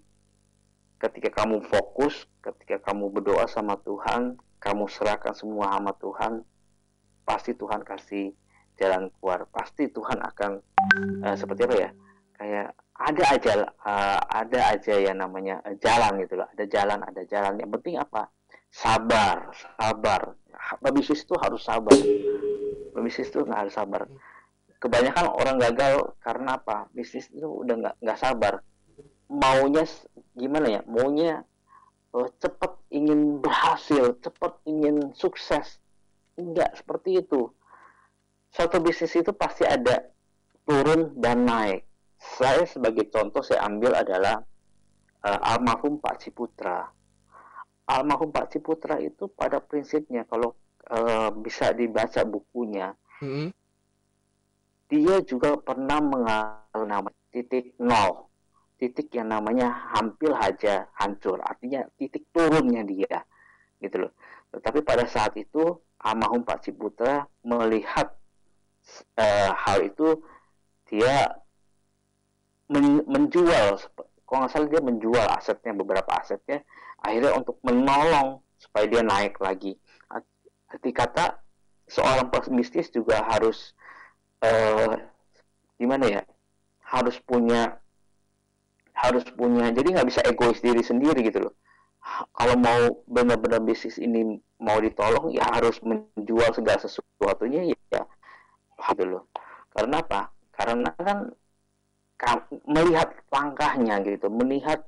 ketika kamu fokus ketika kamu berdoa sama Tuhan kamu serahkan semua sama Tuhan pasti Tuhan kasih jalan keluar. Pasti Tuhan akan uh, seperti apa ya? Kayak ada aja uh, ada aja yang namanya uh, jalan gitu loh. Ada jalan ada jalan. Yang penting apa? Sabar sabar. Bisnis itu harus sabar. Bisnis itu nggak harus sabar. Kebanyakan orang gagal karena apa? Bisnis itu udah nggak nggak sabar maunya gimana ya maunya uh, cepat ingin berhasil cepat ingin sukses enggak seperti itu suatu bisnis itu pasti ada turun dan naik saya sebagai contoh saya ambil adalah uh, almarhum Pak Ciputra. Almarhum Pak Ciputra itu pada prinsipnya kalau uh, bisa dibaca bukunya, mm-hmm. dia juga pernah mengalami titik nol, titik yang namanya hampir saja hancur, artinya titik turunnya dia, gitu loh. Tetapi pada saat itu almarhum Pak Ciputra melihat uh, hal itu, dia men menjual kalau nggak salah dia menjual asetnya beberapa asetnya akhirnya untuk menolong supaya dia naik lagi arti kata seorang pebisnis juga harus uh, gimana ya harus punya harus punya. Jadi nggak bisa egois diri sendiri gitu loh. Kalau mau benar-benar bisnis ini mau ditolong ya harus menjual segala sesuatunya ya gitu loh. Karena apa? Karena kan melihat langkahnya gitu melihat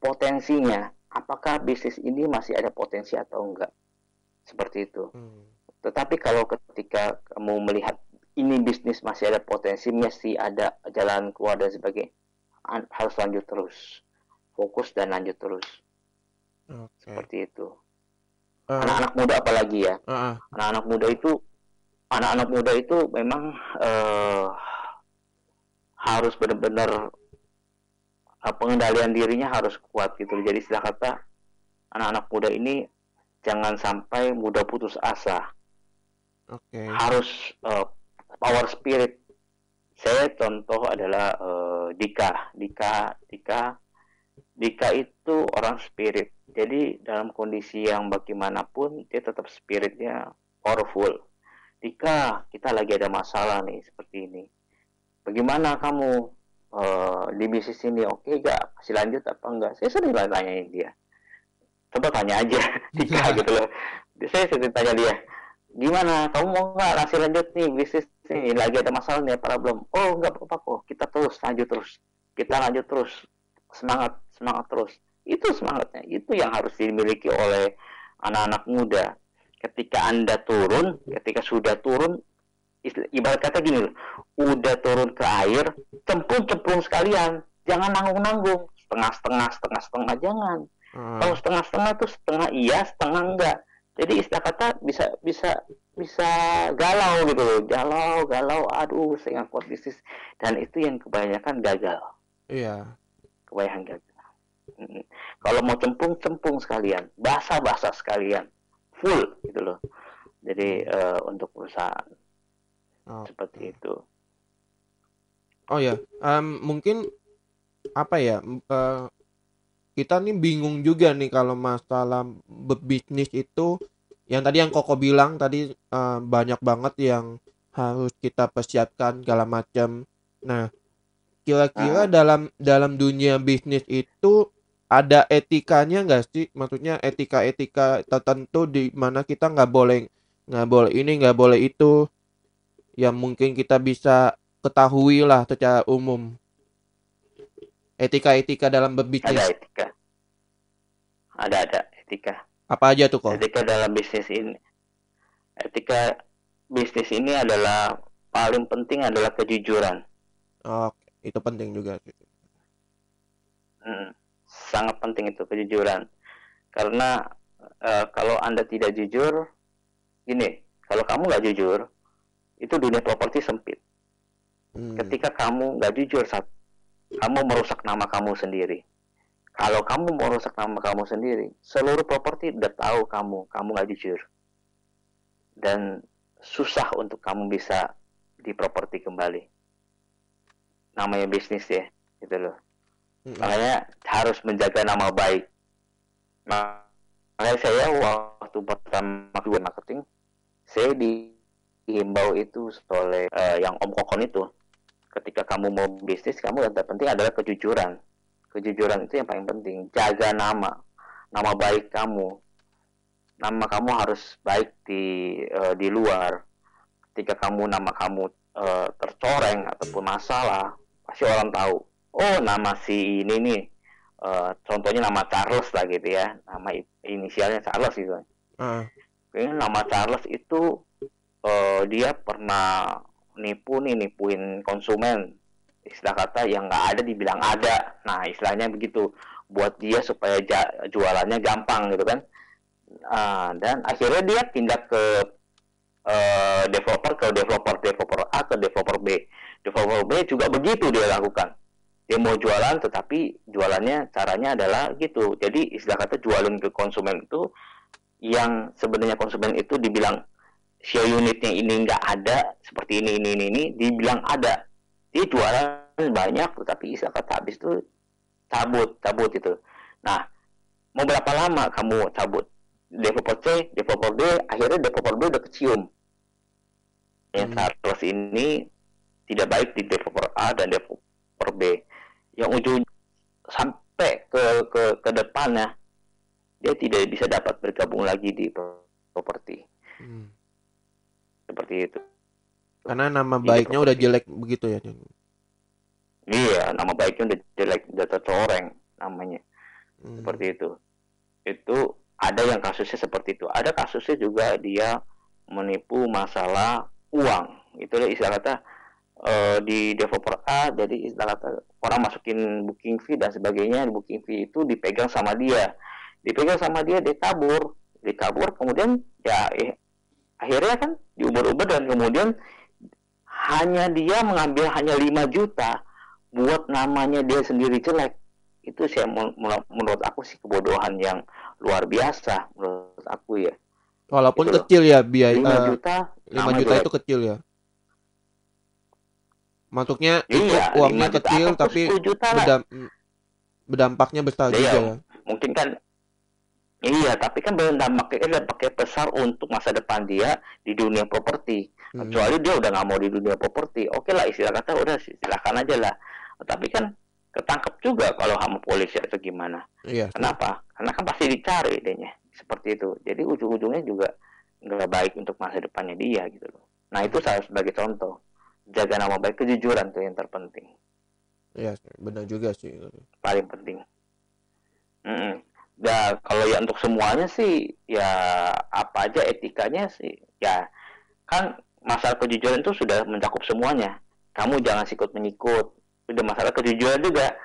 potensinya. Apakah bisnis ini masih ada potensi atau enggak? Seperti itu. Hmm. tetapi kalau ketika kamu melihat ini bisnis masih ada potensi masih ada jalan keluar dan sebagainya harus lanjut terus. Fokus dan lanjut terus. Okay. seperti itu. Eh. anak-anak uh, muda apalagi ya? Anak-anak uh, muda itu anak-anak muda itu memang uh, harus benar-benar uh, pengendalian dirinya harus kuat gitu. Jadi istilah kata anak-anak muda ini jangan sampai mudah putus asa. Okay. harus uh, power spirit saya contoh adalah uh, Dika. Dika Dika. Dika itu orang spirit. Jadi dalam kondisi yang bagaimanapun dia tetap spiritnya powerful. Dika kita lagi ada masalah nih seperti ini. Bagaimana kamu uh, di bisnis ini? Oke okay gak masih lanjut apa enggak saya sering tanyain dia. Coba tanya aja (laughs) Dika gitu loh. Saya sering tanya dia gimana? Kamu mau nggak? Masih lanjut nih bisnis ini lagi ada masalah nih para belum. Oh nggak apa-apa kok. Kita terus lanjut terus. Kita lanjut terus. Semangat semangat terus. Itu semangatnya. Itu yang harus dimiliki oleh anak-anak muda. Ketika anda turun ketika sudah turun ibarat kata gini udah turun ke air cemplung-cemplung sekalian. Jangan nanggung-nanggung. Setengah-setengah setengah-setengah jangan. Hmm. kalau setengah-setengah itu setengah iya setengah enggak jadi istilah kata bisa bisa bisa galau gitu loh. Galau galau aduh saya kuat bisnis. Dan itu yang kebanyakan gagal. Iya. Kebanyakan gagal. Hmm. kalau mau cempung cempung sekalian. Basah basah sekalian. Full gitu loh. Jadi uh, untuk perusahaan. Oh. seperti itu. Oh ya um, mungkin apa ya uh, kita nih bingung juga nih kalau masalah berbisnis itu yang tadi yang Koko bilang tadi uh, banyak banget yang harus kita persiapkan segala macam. Nah, kira-kira uh. dalam dalam dunia bisnis itu ada etikanya nggak sih? Maksudnya etika-etika tertentu di mana kita nggak boleh nggak boleh ini nggak boleh itu yang mungkin kita bisa ketahui lah secara umum etika-etika dalam berbisnis? Ada etika. Ada ada etika. Apa aja tuh kok etika dalam bisnis ini etika bisnis ini adalah paling penting adalah kejujuran. Oh itu penting juga. Hmm, sangat penting itu kejujuran. Karena uh, kalau anda tidak jujur ini kalau kamu nggak jujur itu dunia properti sempit. Hmm. ketika kamu nggak jujur saat kamu merusak nama kamu sendiri. Kalau kamu merusak nama kamu sendiri, seluruh properti udah tahu kamu, kamu nggak jujur. Dan susah untuk kamu bisa di properti kembali. Namanya bisnis ya, gitu loh. Makanya harus menjaga nama baik. Makanya saya waktu pertama dua marketing, saya dihimbau itu oleh uh, yang Om Kokon itu ketika kamu mau bisnis kamu yang terpenting adalah kejujuran. Kejujuran itu yang paling penting. Jaga nama. Nama baik kamu. Nama kamu harus baik di uh, di luar. Ketika kamu nama kamu uh, tercoreng ataupun masalah pasti orang tahu oh nama si ini nih uh, contohnya nama Charles lah gitu ya. Nama inisialnya Charles gitu. Uh. nama Charles itu uh, dia pernah nipu nih nipuin konsumen. Istilah kata yang nggak ada dibilang ada. Nah istilahnya begitu. Buat dia supaya jualannya gampang gitu kan. Uh, dan akhirnya dia tindak ke uh, developer ke developer developer A ke developer B. Developer B juga begitu dia lakukan. Dia mau jualan tetapi jualannya caranya adalah gitu. Jadi istilah kata jualin ke konsumen itu yang sebenarnya konsumen itu dibilang show unitnya ini nggak ada seperti ini ini ini ini dibilang ada. Dia jualan banyak tetapi kata habis itu cabut cabut itu. Nah mau berapa lama kamu cabut? Developer C developer B akhirnya developer B udah kecium. Yang Hmm. terus ini tidak baik di developer A dan developer B. Yang ujung sampai ke ke ke depannya dia tidak bisa dapat bergabung lagi di properti. Hmm. Seperti itu. Karena nama baiknya udah jelek begitu ya. Iya nama baiknya udah jelek udah tercoreng namanya. Hmm. seperti itu. Itu ada yang kasusnya seperti itu. Ada kasusnya juga dia menipu masalah uang. Itu istilah kata eh, di developer A jadi istilah kata orang masukin booking fee dan sebagainya booking fee itu dipegang sama dia. Dipegang sama dia dia kabur. Dia kabur kemudian ya eh, akhirnya kan diuber-uber dan kemudian hanya dia mengambil hanya 5 juta buat namanya dia sendiri jelek itu men- menurut aku sih kebodohan yang luar biasa menurut aku ya Walaupun Gitu kecil ya biaya 5 eh, juta 5 nama juta jelek. itu kecil ya. Masuknya itu iya uangnya 5 juta kecil tapi 10 juta lah berdampaknya besar Iya, juga ya. mungkin kan iya tapi kan berdampaknya dia pakai besar untuk masa depan dia di dunia properti Hmm. kecuali dia udah nggak mau di dunia properti oke lah istilah kata udah silakan aja lah tapi kan ketangkep juga kalau sama polisi atau gimana Iya. Kenapa? Karena kan pasti dicari dehnya seperti itu. Jadi ujung-ujungnya juga nggak baik untuk masa depannya dia gitu loh. Nah itu saya sebagai contoh jaga nama baik kejujuran tuh yang terpenting, Iya, benar juga sih. paling penting. Mm-mm. Nah kalau ya untuk semuanya sih ya apa aja etikanya sih ya kan masalah kejujuran itu sudah mencakup semuanya. Kamu jangan sikut menyikut. Udah masalah kejujuran juga.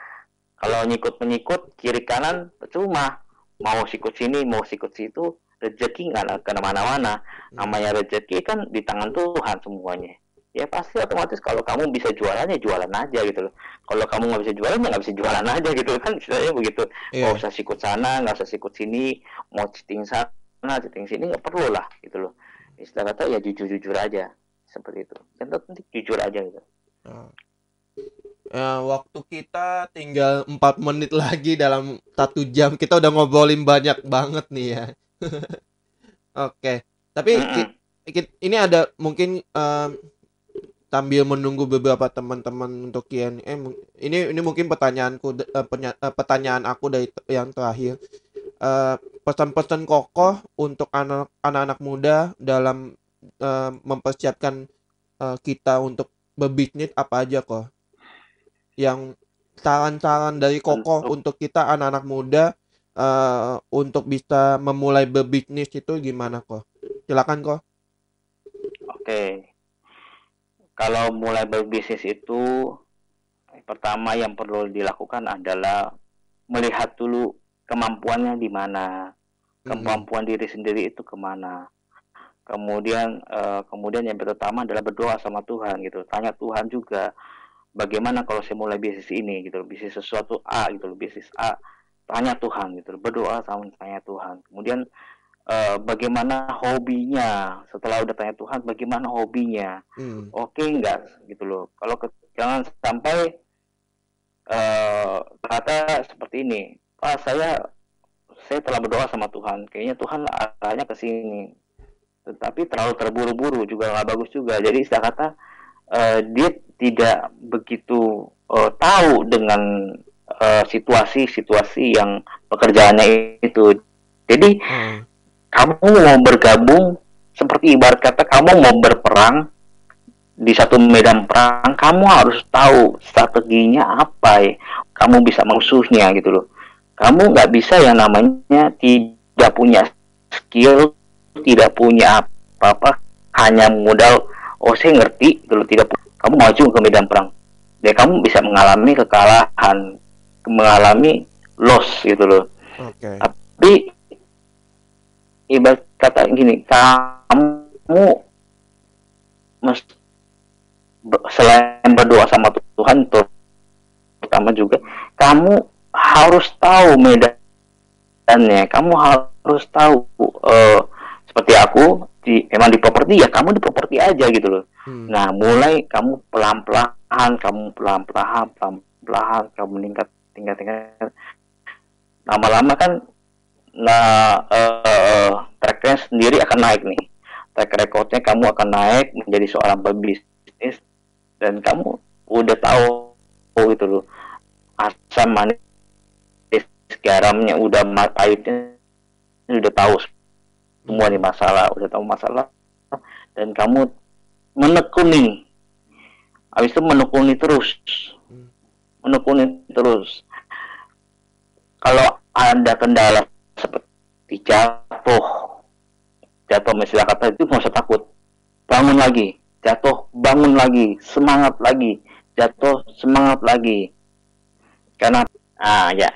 Kalau nyikut menyikut kiri kanan percuma. Mau sikut sini, mau sikut situ, rezeki nggak ke mana-mana. Namanya rezeki kan di tangan Tuhan semuanya. Ya pasti otomatis kalau kamu bisa jualannya jualan aja gitu loh. Kalau kamu nggak bisa jualan ya nggak bisa jualan (laughs) aja gitu kan istilahnya begitu. Nggak usah sikut sana, nggak usah sikut sini, mau cheating sana, cheating sini nggak perlu lah gitu loh. Istilah kata ya jujur-jujur aja seperti itu. Yang penting jujur aja gitu. Nah. Ya, waktu kita tinggal 4 menit lagi dalam satu jam kita udah ngobrolin banyak banget nih ya. (laughs) Oke, tapi Mm-mm. ki- ki- ini ada mungkin em, sambil menunggu beberapa teman-teman untuk Q&A. mung- Ini ini mungkin pertanyaanku eh, eh, pertanyaan aku dari yang terakhir. Eh, pesan-pesan kokoh untuk anak anak-anak muda dalam eh, mempersiapkan eh, kita untuk berbisnis apa aja kok? Yang saran-saran dari kokoh untuk kita anak-anak muda eh, untuk bisa memulai berbisnis itu gimana kok? Silakan kok. Oke. Kalau mulai berbisnis itu pertama yang perlu dilakukan adalah melihat dulu kemampuannya di mana, kemampuan diri sendiri itu ke mana. Kemudian eh, kemudian yang pertama adalah berdoa sama Tuhan gitu. Tanya Tuhan juga bagaimana kalau saya mulai bisnis ini gitu, bisnis sesuatu A gitu, bisnis A. Tanya Tuhan gitu, berdoa sama tanya Tuhan. Kemudian eh, bagaimana hobinya. Setelah udah tanya Tuhan bagaimana hobinya? Hmm. oke enggak gitu loh. Kalau ke- jangan sampai eh kata seperti ini Pak saya saya telah berdoa sama Tuhan. Kayaknya Tuhan arahnya ke sini. Tetapi terlalu terburu-buru juga nggak bagus juga. Jadi istilah kata eh, dia tidak begitu eh, tahu dengan situasi-situasi yang pekerjaannya itu. Jadi Oh. Kamu mau bergabung seperti ibarat kata kamu mau berperang di satu medan perang kamu harus tahu strateginya apa ya. Kamu bisa musuhnya gitu loh. Kamu nggak bisa yang namanya tidak punya skill tidak punya apa-apa hanya modal oh saya ngerti gitu loh tidak kamu maju ke medan perang. Ya kamu bisa mengalami kekalahan mengalami loss gitu loh. Oke. tapi ibarat kata gini kamu selain berdoa sama Tuhan terutama juga kamu harus tahu medannya kamu harus tahu eh, seperti aku di emang di properti ya kamu di properti aja gitu loh Hmm. nah mulai kamu pelan-pelan perlahan kamu pelan pelan pelan pelan kamu meningkat tingkat tingkat lama-lama kan nah uh, tracknya sendiri akan naik nih. Track recordnya kamu akan naik menjadi seorang pebisnis dan kamu udah tahu oh itu loh. Asam manis garamnya udah pahitnya udah tahu semua nih masalah udah tahu masalah. Dan kamu menekuni. Habis itu menekuni terus. Hmm. menekuni terus. Kalau ada kendala seperti jatuh. Jatuh misalnya kata itu nggak usah takut. Bangun lagi. Jatuh bangun lagi. Semangat lagi. Jatuh semangat lagi. Karena ah ya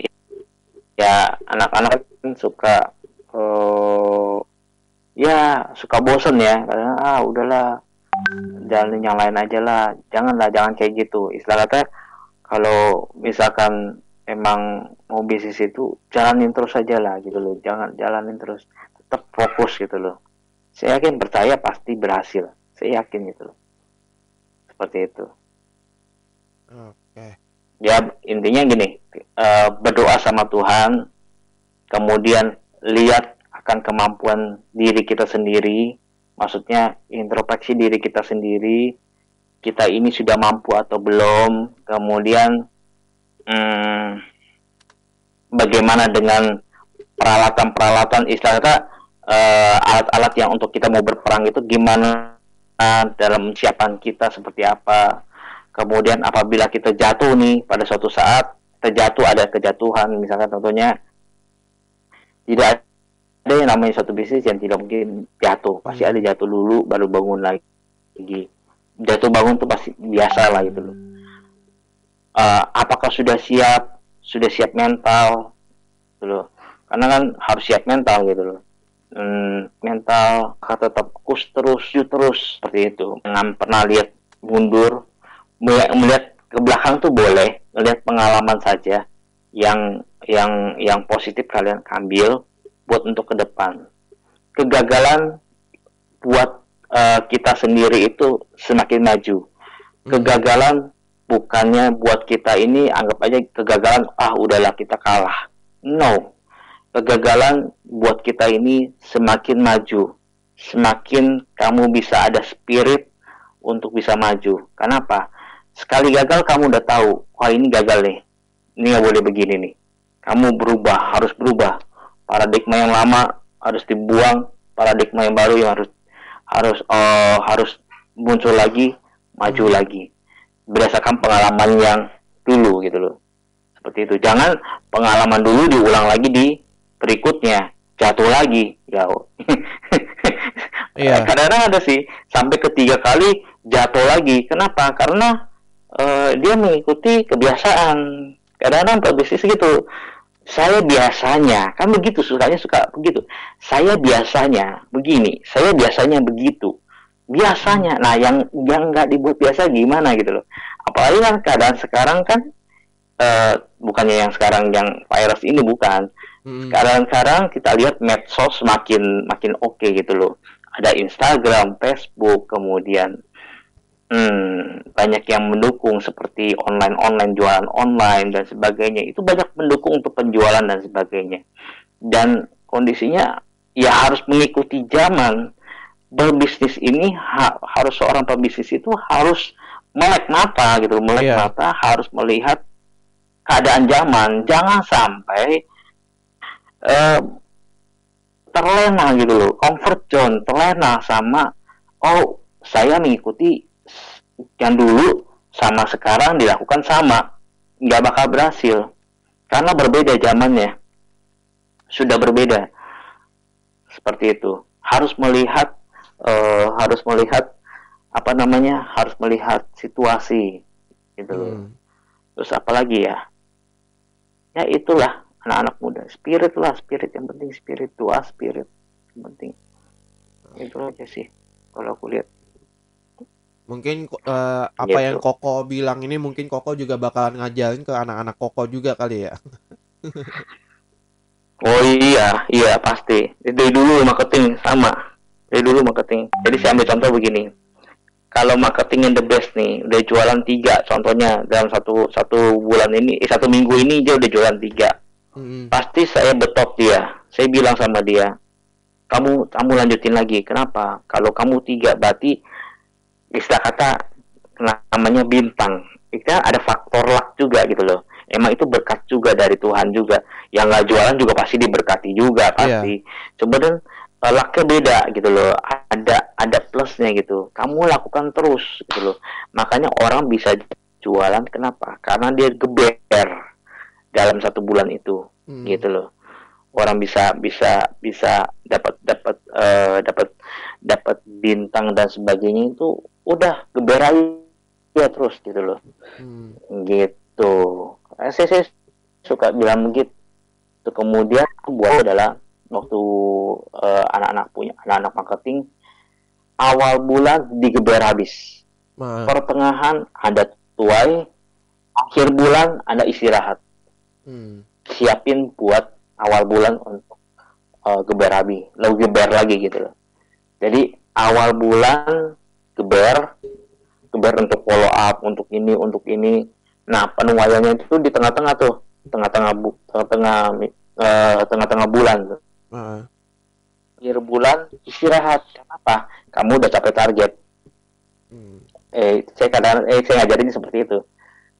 ya anak-anak kan suka uh, ya suka bosen ya. Karena ah udahlah. Jalan yang lain aja lah. Janganlah jangan kayak gitu. Istilah kata kalau misalkan emang mau bisnis itu jalanin terus aja lah gitu loh. Jangan jalanin terus tetap fokus gitu loh. Saya yakin percaya pasti berhasil. Saya yakin gitu loh. Seperti itu. Oke. Ya intinya gini uh, berdoa sama Tuhan kemudian lihat akan kemampuan diri kita sendiri, maksudnya introspeksi diri kita sendiri, kita ini sudah mampu atau belum, kemudian hmm, bagaimana dengan peralatan-peralatan istilahnya uh, alat-alat yang untuk kita mau berperang itu gimana? Dalam siapan kita seperti apa, kemudian apabila kita jatuh nih pada suatu saat terjatuh ada kejatuhan. Misalkan contohnya tidak ada yang namanya satu bisnis yang tidak mungkin jatuh. Pasti hmm. ada jatuh dulu baru bangun lagi. Jatuh bangun tuh pasti biasa lah gitu loh uh, apakah sudah siap? Sudah siap mental? Gitu loh. Karena kan harus siap mental gitu loh. Hmm, mental kata tetap kus terus yuk terus. Seperti itu. Jangan pernah lihat mundur melihat, melihat ke belakang tuh boleh. Melihat pengalaman saja yang yang yang positif kalian ambil buat untuk ke depan. Kegagalan buat uh, kita sendiri itu semakin maju. Kegagalan bukannya buat kita ini anggap aja kegagalan ah udahlah kita kalah. No. Kegagalan buat kita ini semakin maju. Semakin kamu bisa ada spirit untuk bisa maju. Kenapa? Sekali gagal kamu udah tahu, wah ini gagal nih. Ini nggak boleh begini nih. Kamu berubah, harus berubah paradigma yang lama harus dibuang paradigma yang baru yang harus harus uh, harus muncul lagi maju hmm. lagi berdasarkan pengalaman yang dulu gitu loh. Seperti itu. Jangan pengalaman dulu diulang lagi di berikutnya. Jatuh lagi. Ya yeah. (laughs) (laughs) kadang-kadang ada sih sampai ketiga kali jatuh lagi. Kenapa? Karena uh, dia mengikuti kebiasaan. Kadang-kadang pebisnis gitu saya biasanya kan begitu sukanya suka begitu. Saya biasanya begini saya biasanya begitu biasanya. Nah yang yang nggak dibuat biasa gimana gitu loh. Apalagi kan keadaan sekarang kan uh, bukannya yang sekarang yang virus ini bukan. Hmm. sekarang sekarang kita lihat medsos makin makin oke okay gitu loh. Ada Instagram Facebook kemudian hmm, banyak yang mendukung seperti online online jualan online dan sebagainya. Itu banyak mendukung untuk penjualan dan sebagainya. Dan kondisinya ya harus mengikuti zaman berbisnis ini ha harus seorang pebisnis itu harus melek mata gitu. Melek yeah. mata harus melihat keadaan zaman. Jangan sampai uh, terlena gitu loh. Comfort zone terlena sama oh saya mengikuti yang dulu sama sekarang dilakukan sama. Nggak bakal berhasil. Karena berbeda zamannya. Sudah berbeda. Seperti itu. Harus melihat uh, harus melihat apa namanya harus melihat situasi gitu loh hmm. terus apalagi ya ya itulah anak-anak muda spirit lah spirit yang penting spiritual spirit yang penting itu aja sih kalau aku lihat Mungkin uh, apa gitu. yang Koko bilang ini mungkin Koko juga bakalan ngajarin ke anak-anak Koko juga kali ya. (laughs) oh iya, iya pasti. Dari dulu marketing sama. Dari dulu marketing. Jadi saya ambil contoh begini. kalau marketing yang the best nih udah jualan tiga contohnya dalam satu satu bulan ini eh, satu minggu ini dia udah jualan tiga. Hmm. pasti saya betok dia. Saya bilang sama dia kamu kamu lanjutin lagi. Kenapa? Kalau kamu tiga berarti istilah kata namanya bintang. Itu kan ada faktor luck juga gitu loh. Emang itu berkat juga dari Tuhan juga. Yang nggak jualan juga pasti diberkati juga pasti. Coba dan eh, lucknya beda gitu loh. Ada ada plusnya gitu. Kamu lakukan terus gitu loh. Makanya orang bisa jualan kenapa? Karena dia geber dalam satu bulan itu Hmm. gitu loh. Orang bisa bisa bisa dapat dapat eh, dapat dapat bintang dan sebagainya itu udah geber aja terus gitu loh. Hmm. gitu. Eh, saya, saya suka bilang begitu. Kemudian aku buat adalah waktu eh, anak-anak punya anak-anak marketing awal bulan digeber habis Ma- pertengahan ada tuai akhir bulan ada istirahat Hmm. siapin buat awal bulan untuk uh, geber habis, lalu geber lagi gitu loh. Jadi awal bulan geber, geber untuk follow up, untuk ini, untuk ini. Nah penuaiannya itu di tengah-tengah tuh, tengah-tengah bu, tengah-tengah eh, tengah-tengah bulan. tuh. Ma- Akhir bulan istirahat. Kenapa? Kamu udah capai target. Hmm. Eh, saya kadang, eh, saya ngajarin seperti itu.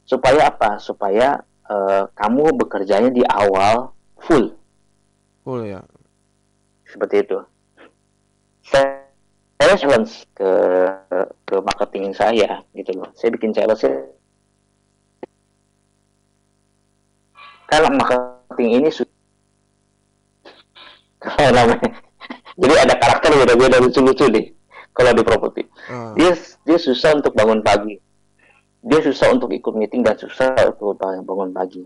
Supaya apa? Supaya eh, kamu bekerjanya di awal full. Full ya. seperti itu. Saya, saya challenge ke ke marketing saya gitu loh. Saya bikin challenge kalau marketing ini su- kalau namanya (laughs) jadi ada karakter beda-beda lucu-lucu nih kalau di properti Ah. dia dia susah untuk bangun pagi dia susah untuk ikut meeting dan susah untuk bangun pagi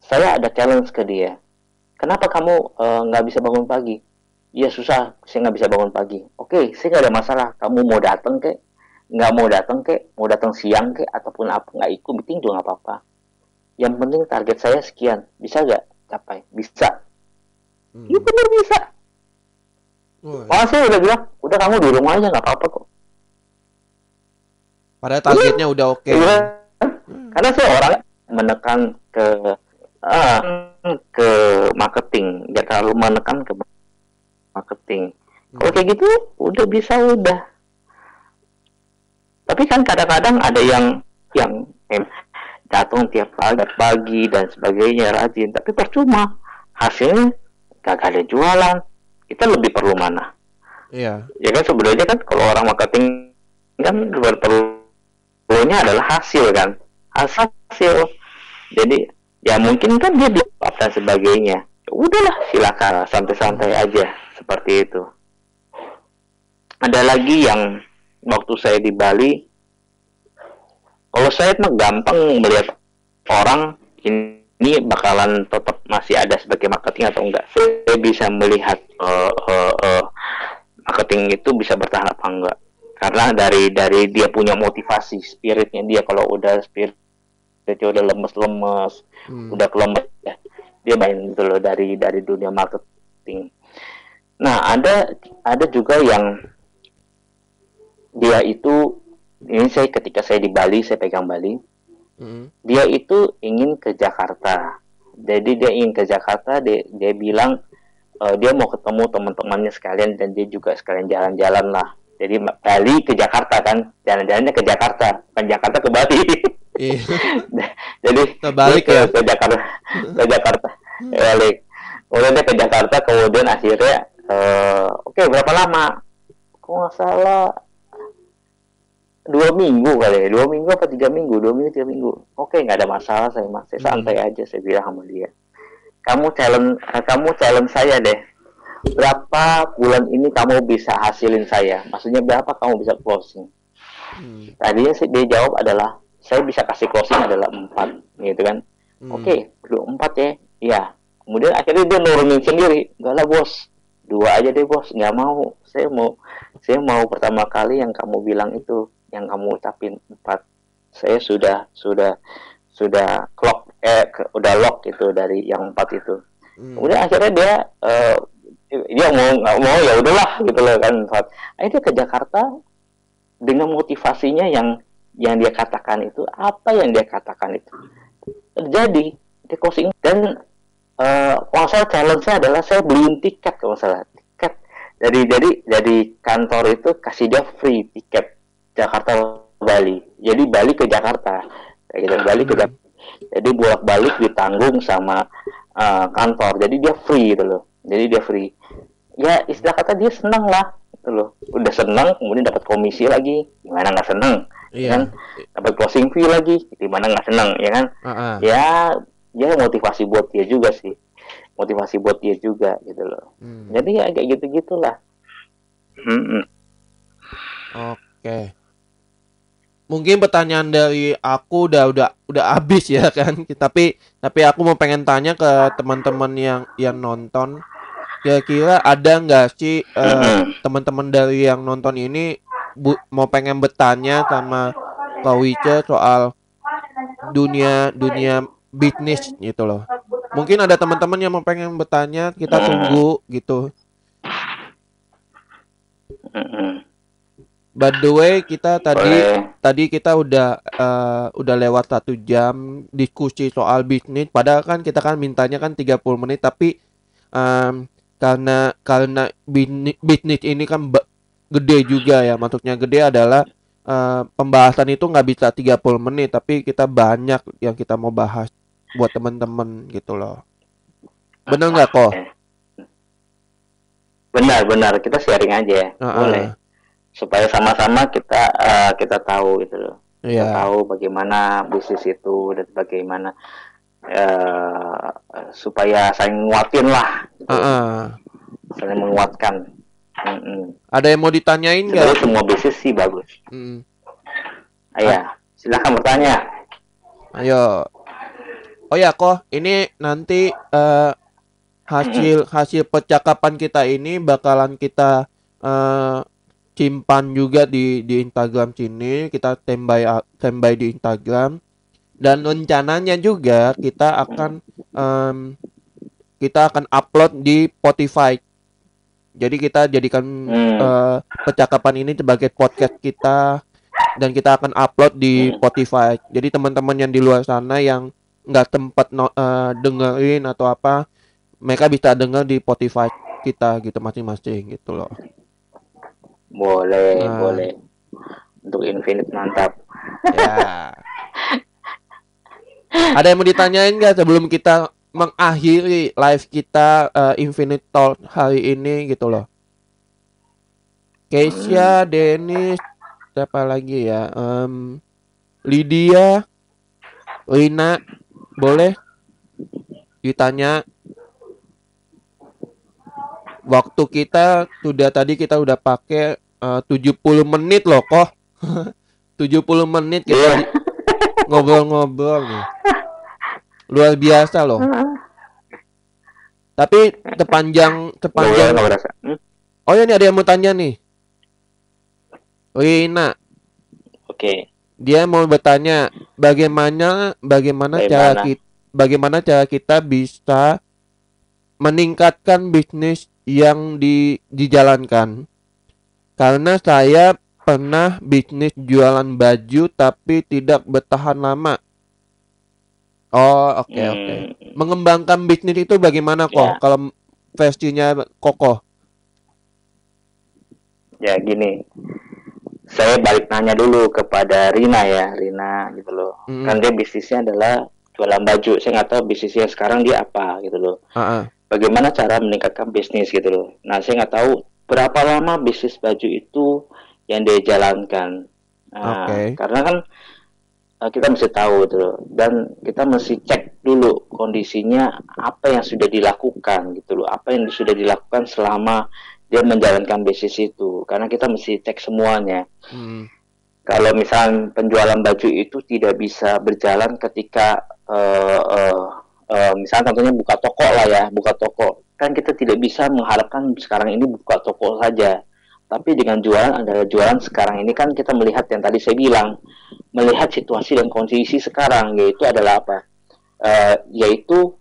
saya ada challenge ke dia kenapa kamu eh, nggak bisa bangun pagi Iya susah, saya nggak bisa bangun pagi. Oke, saya nggak ada masalah. Kamu mau datang kek, nggak mau datang kek, mau datang siang kek, ataupun apa nggak ikut meeting juga nggak apa-apa. Yang penting target saya sekian, bisa nggak capai? Bisa. Hmm. Iya benar bisa. Saya udah bilang, udah kamu di rumah aja nggak apa-apa kok. Padahal targetnya udah oke. Iya. Karena saya orang menekan ke ah, ke marketing, nggak terlalu menekan ke marketing. Kalau kayak gitu, udah bisa udah. Tapi kan kadang-kadang ada yang yang em, datang tiap pagi, pagi dan sebagainya rajin, tapi percuma hasilnya gak ada jualan. Kita lebih perlu mana? Iya. Ya kan sebenarnya kan kalau orang marketing kan perlunya adalah hasil kan, hasil. Jadi ya mungkin kan dia belum dan sebagainya. Ya Udahlah silakan santai-santai aja seperti itu. Ada lagi yang waktu saya di Bali, kalau saya mah gampang melihat orang ini bakalan tetap masih ada sebagai marketing atau enggak. Saya bisa melihat eh, eh, eh, marketing itu bisa bertahan apa enggak. Karena dari dari dia punya motivasi, spiritnya dia kalau udah spirit dia udah lemes-lemes, Hmm. udah kelemet ya dia main gitu loh dari dari dunia marketing nah ada ada juga yang dia itu ini saya ketika saya di Bali saya pegang Bali Hmm. dia itu ingin ke Jakarta jadi dia ingin ke Jakarta dia, dia bilang eh, dia mau ketemu teman-temannya sekalian dan dia juga sekalian jalan-jalan lah jadi Bali ke Jakarta kan jalan-jalannya ke Jakarta bukan Jakarta ke Bali Iya. (laughs) jadi Terbalik dia ya. ke, ke Jakarta ke Jakarta balik kemudian dia ke Jakarta kemudian akhirnya eh, oke berapa lama kok nggak salah dua minggu kali ya dua minggu apa tiga minggu dua minggu tiga minggu oke nggak ada masalah saya mas saya santai aja saya bilang sama dia kamu challenge eh, kamu challenge saya deh berapa bulan ini kamu bisa hasilin saya maksudnya berapa kamu bisa closing Hmm. tadinya sih dia jawab adalah saya bisa kasih closing adalah empat gitu kan Hmm. Oke, dua empat ya. Iya. Kemudian akhirnya dia nurunin sendiri. Enggak lah bos, dua aja deh bos. Nggak mau. Saya mau, saya mau pertama kali yang kamu bilang itu, yang kamu ucapin empat. Saya sudah, sudah, sudah clock, eh, ke- udah lock itu dari yang empat itu. Hmm. Kemudian akhirnya dia, eh, dia mau nggak mau ya udahlah gitu loh kan empat. Akhirnya dia ke Jakarta, dengan motivasinya yang yang dia katakan itu apa yang dia katakan itu terjadi di closing dan uh, kalau saya challenge-nya adalah saya beliin tiket kalau salah tiket jadi jadi jadi kantor itu kasih dia free tiket Jakarta Bali. Jadi Bali ke Jakarta. Kayak gitu Bali ke Jakarta. Jadi bolak balik ditanggung sama uh, kantor. Jadi dia free gitu loh. Jadi dia free. Ya istilah kata dia senang lah gitu loh. Udah senang kemudian dapat komisi lagi. Gimana nggak senang? Iya. kan? Dapat closing fee lagi. Gimana nggak senang? Ya kan? Uh -uh. ya ya motivasi buat dia juga sih. Motivasi buat dia juga gitu loh. Hmm. jadi ya kayak gitu gitulah hmm. oke. okay mungkin pertanyaan dari aku udah udah udah habis ya (laughs) kan. Tapi tapi aku mau pengen tanya ke teman-teman yang yang nonton. Kira-kira ada nggak sih uh, teman-teman dari yang nonton ini bu, mau pengen bertanya sama Kak Wice soal dunia dunia bisnis gitu loh. Mungkin ada teman-teman yang mau pengen bertanya kita tunggu gitu By the way, kita tadi Boleh. tadi kita udah uh, udah lewat satu jam diskusi soal bisnis. Padahal kan kita kan mintanya kan 30 menit, tapi um, karena karena bisnis, bisnis ini kan gede juga ya. Maksudnya gede adalah uh, pembahasan itu nggak bisa 30 menit, tapi kita banyak yang kita mau bahas buat teman-teman gitu loh. Benar nggak kok? Benar, benar. Kita sharing aja. Uh -uh. Boleh supaya sama-sama kita uh, kita tahu gitu loh yeah. kita iya. tahu bagaimana bisnis itu dan bagaimana uh, supaya saling nguatin lah gitu. uh -uh. saling menguatkan mm -mm. ada yang mau ditanyain nggak semua bisnis sih bagus mm. Ayah, silakan bertanya ayo oh ya kok ini nanti uh, hasil hasil percakapan kita ini bakalan kita uh, simpan juga di di Instagram sini. Kita tembay tembay di Instagram. Dan rencananya juga kita akan um, kita akan upload di Spotify. Jadi kita jadikan hmm. uh, percakapan ini sebagai podcast kita. Dan kita akan upload di Spotify. Jadi teman-teman yang di luar sana yang nggak tempat no, uh, dengerin atau apa mereka bisa denger di Spotify kita gitu masing-masing gitu loh boleh, nah. boleh. Untuk Infinite mantap. Ya. (laughs) Ada yang mau ditanyain nggak sebelum kita mengakhiri live kita uh, Infinite Talk hari ini gitu loh. Keisha, hmm. Dennis, siapa lagi ya? Um, Lydia, Lina, boleh ditanya waktu kita sudah tadi kita udah pakai uh, 70 menit loh kok (laughs) 70 menit kita yeah. (laughs) ngobrol-ngobrol nih luar biasa loh tapi sepanjang sepanjang hmm? oh ya nih ada yang mau tanya nih Rina oke okay. dia mau bertanya bagaimana bagaimana, bagaimana? cara kita bagaimana cara kita bisa meningkatkan bisnis yang di, dijalankan. Karena saya pernah bisnis jualan baju tapi tidak bertahan lama. Oh, oke okay, hmm. oke. Okay. Mengembangkan bisnis itu bagaimana kok ya. kalau versinya kokoh? Ya gini, saya balik nanya dulu kepada Rina ya, Rina gitu loh. Hmm. Kan dia bisnisnya adalah jualan baju. Saya nggak tahu bisnisnya sekarang dia apa gitu loh. Uh -uh bagaimana cara meningkatkan bisnis gitu loh. Nah, saya nggak tahu berapa lama bisnis baju itu yang dia jalankan. Nah, okay. karena kan uh, kita mesti tahu gitu loh. Dan kita mesti cek dulu kondisinya apa yang sudah dilakukan gitu loh. Apa yang sudah dilakukan selama dia menjalankan bisnis itu. Karena kita mesti cek semuanya. Hmm. Kalau misalnya penjualan baju itu tidak bisa berjalan ketika uh, uh, uh, misalnya contohnya buka toko lah ya, buka toko. Kan kita tidak bisa mengharapkan sekarang ini buka toko saja. Tapi dengan jualan adalah jualan sekarang ini kan kita melihat yang tadi saya bilang, melihat situasi dan kondisi sekarang yaitu adalah apa? Uh, yaitu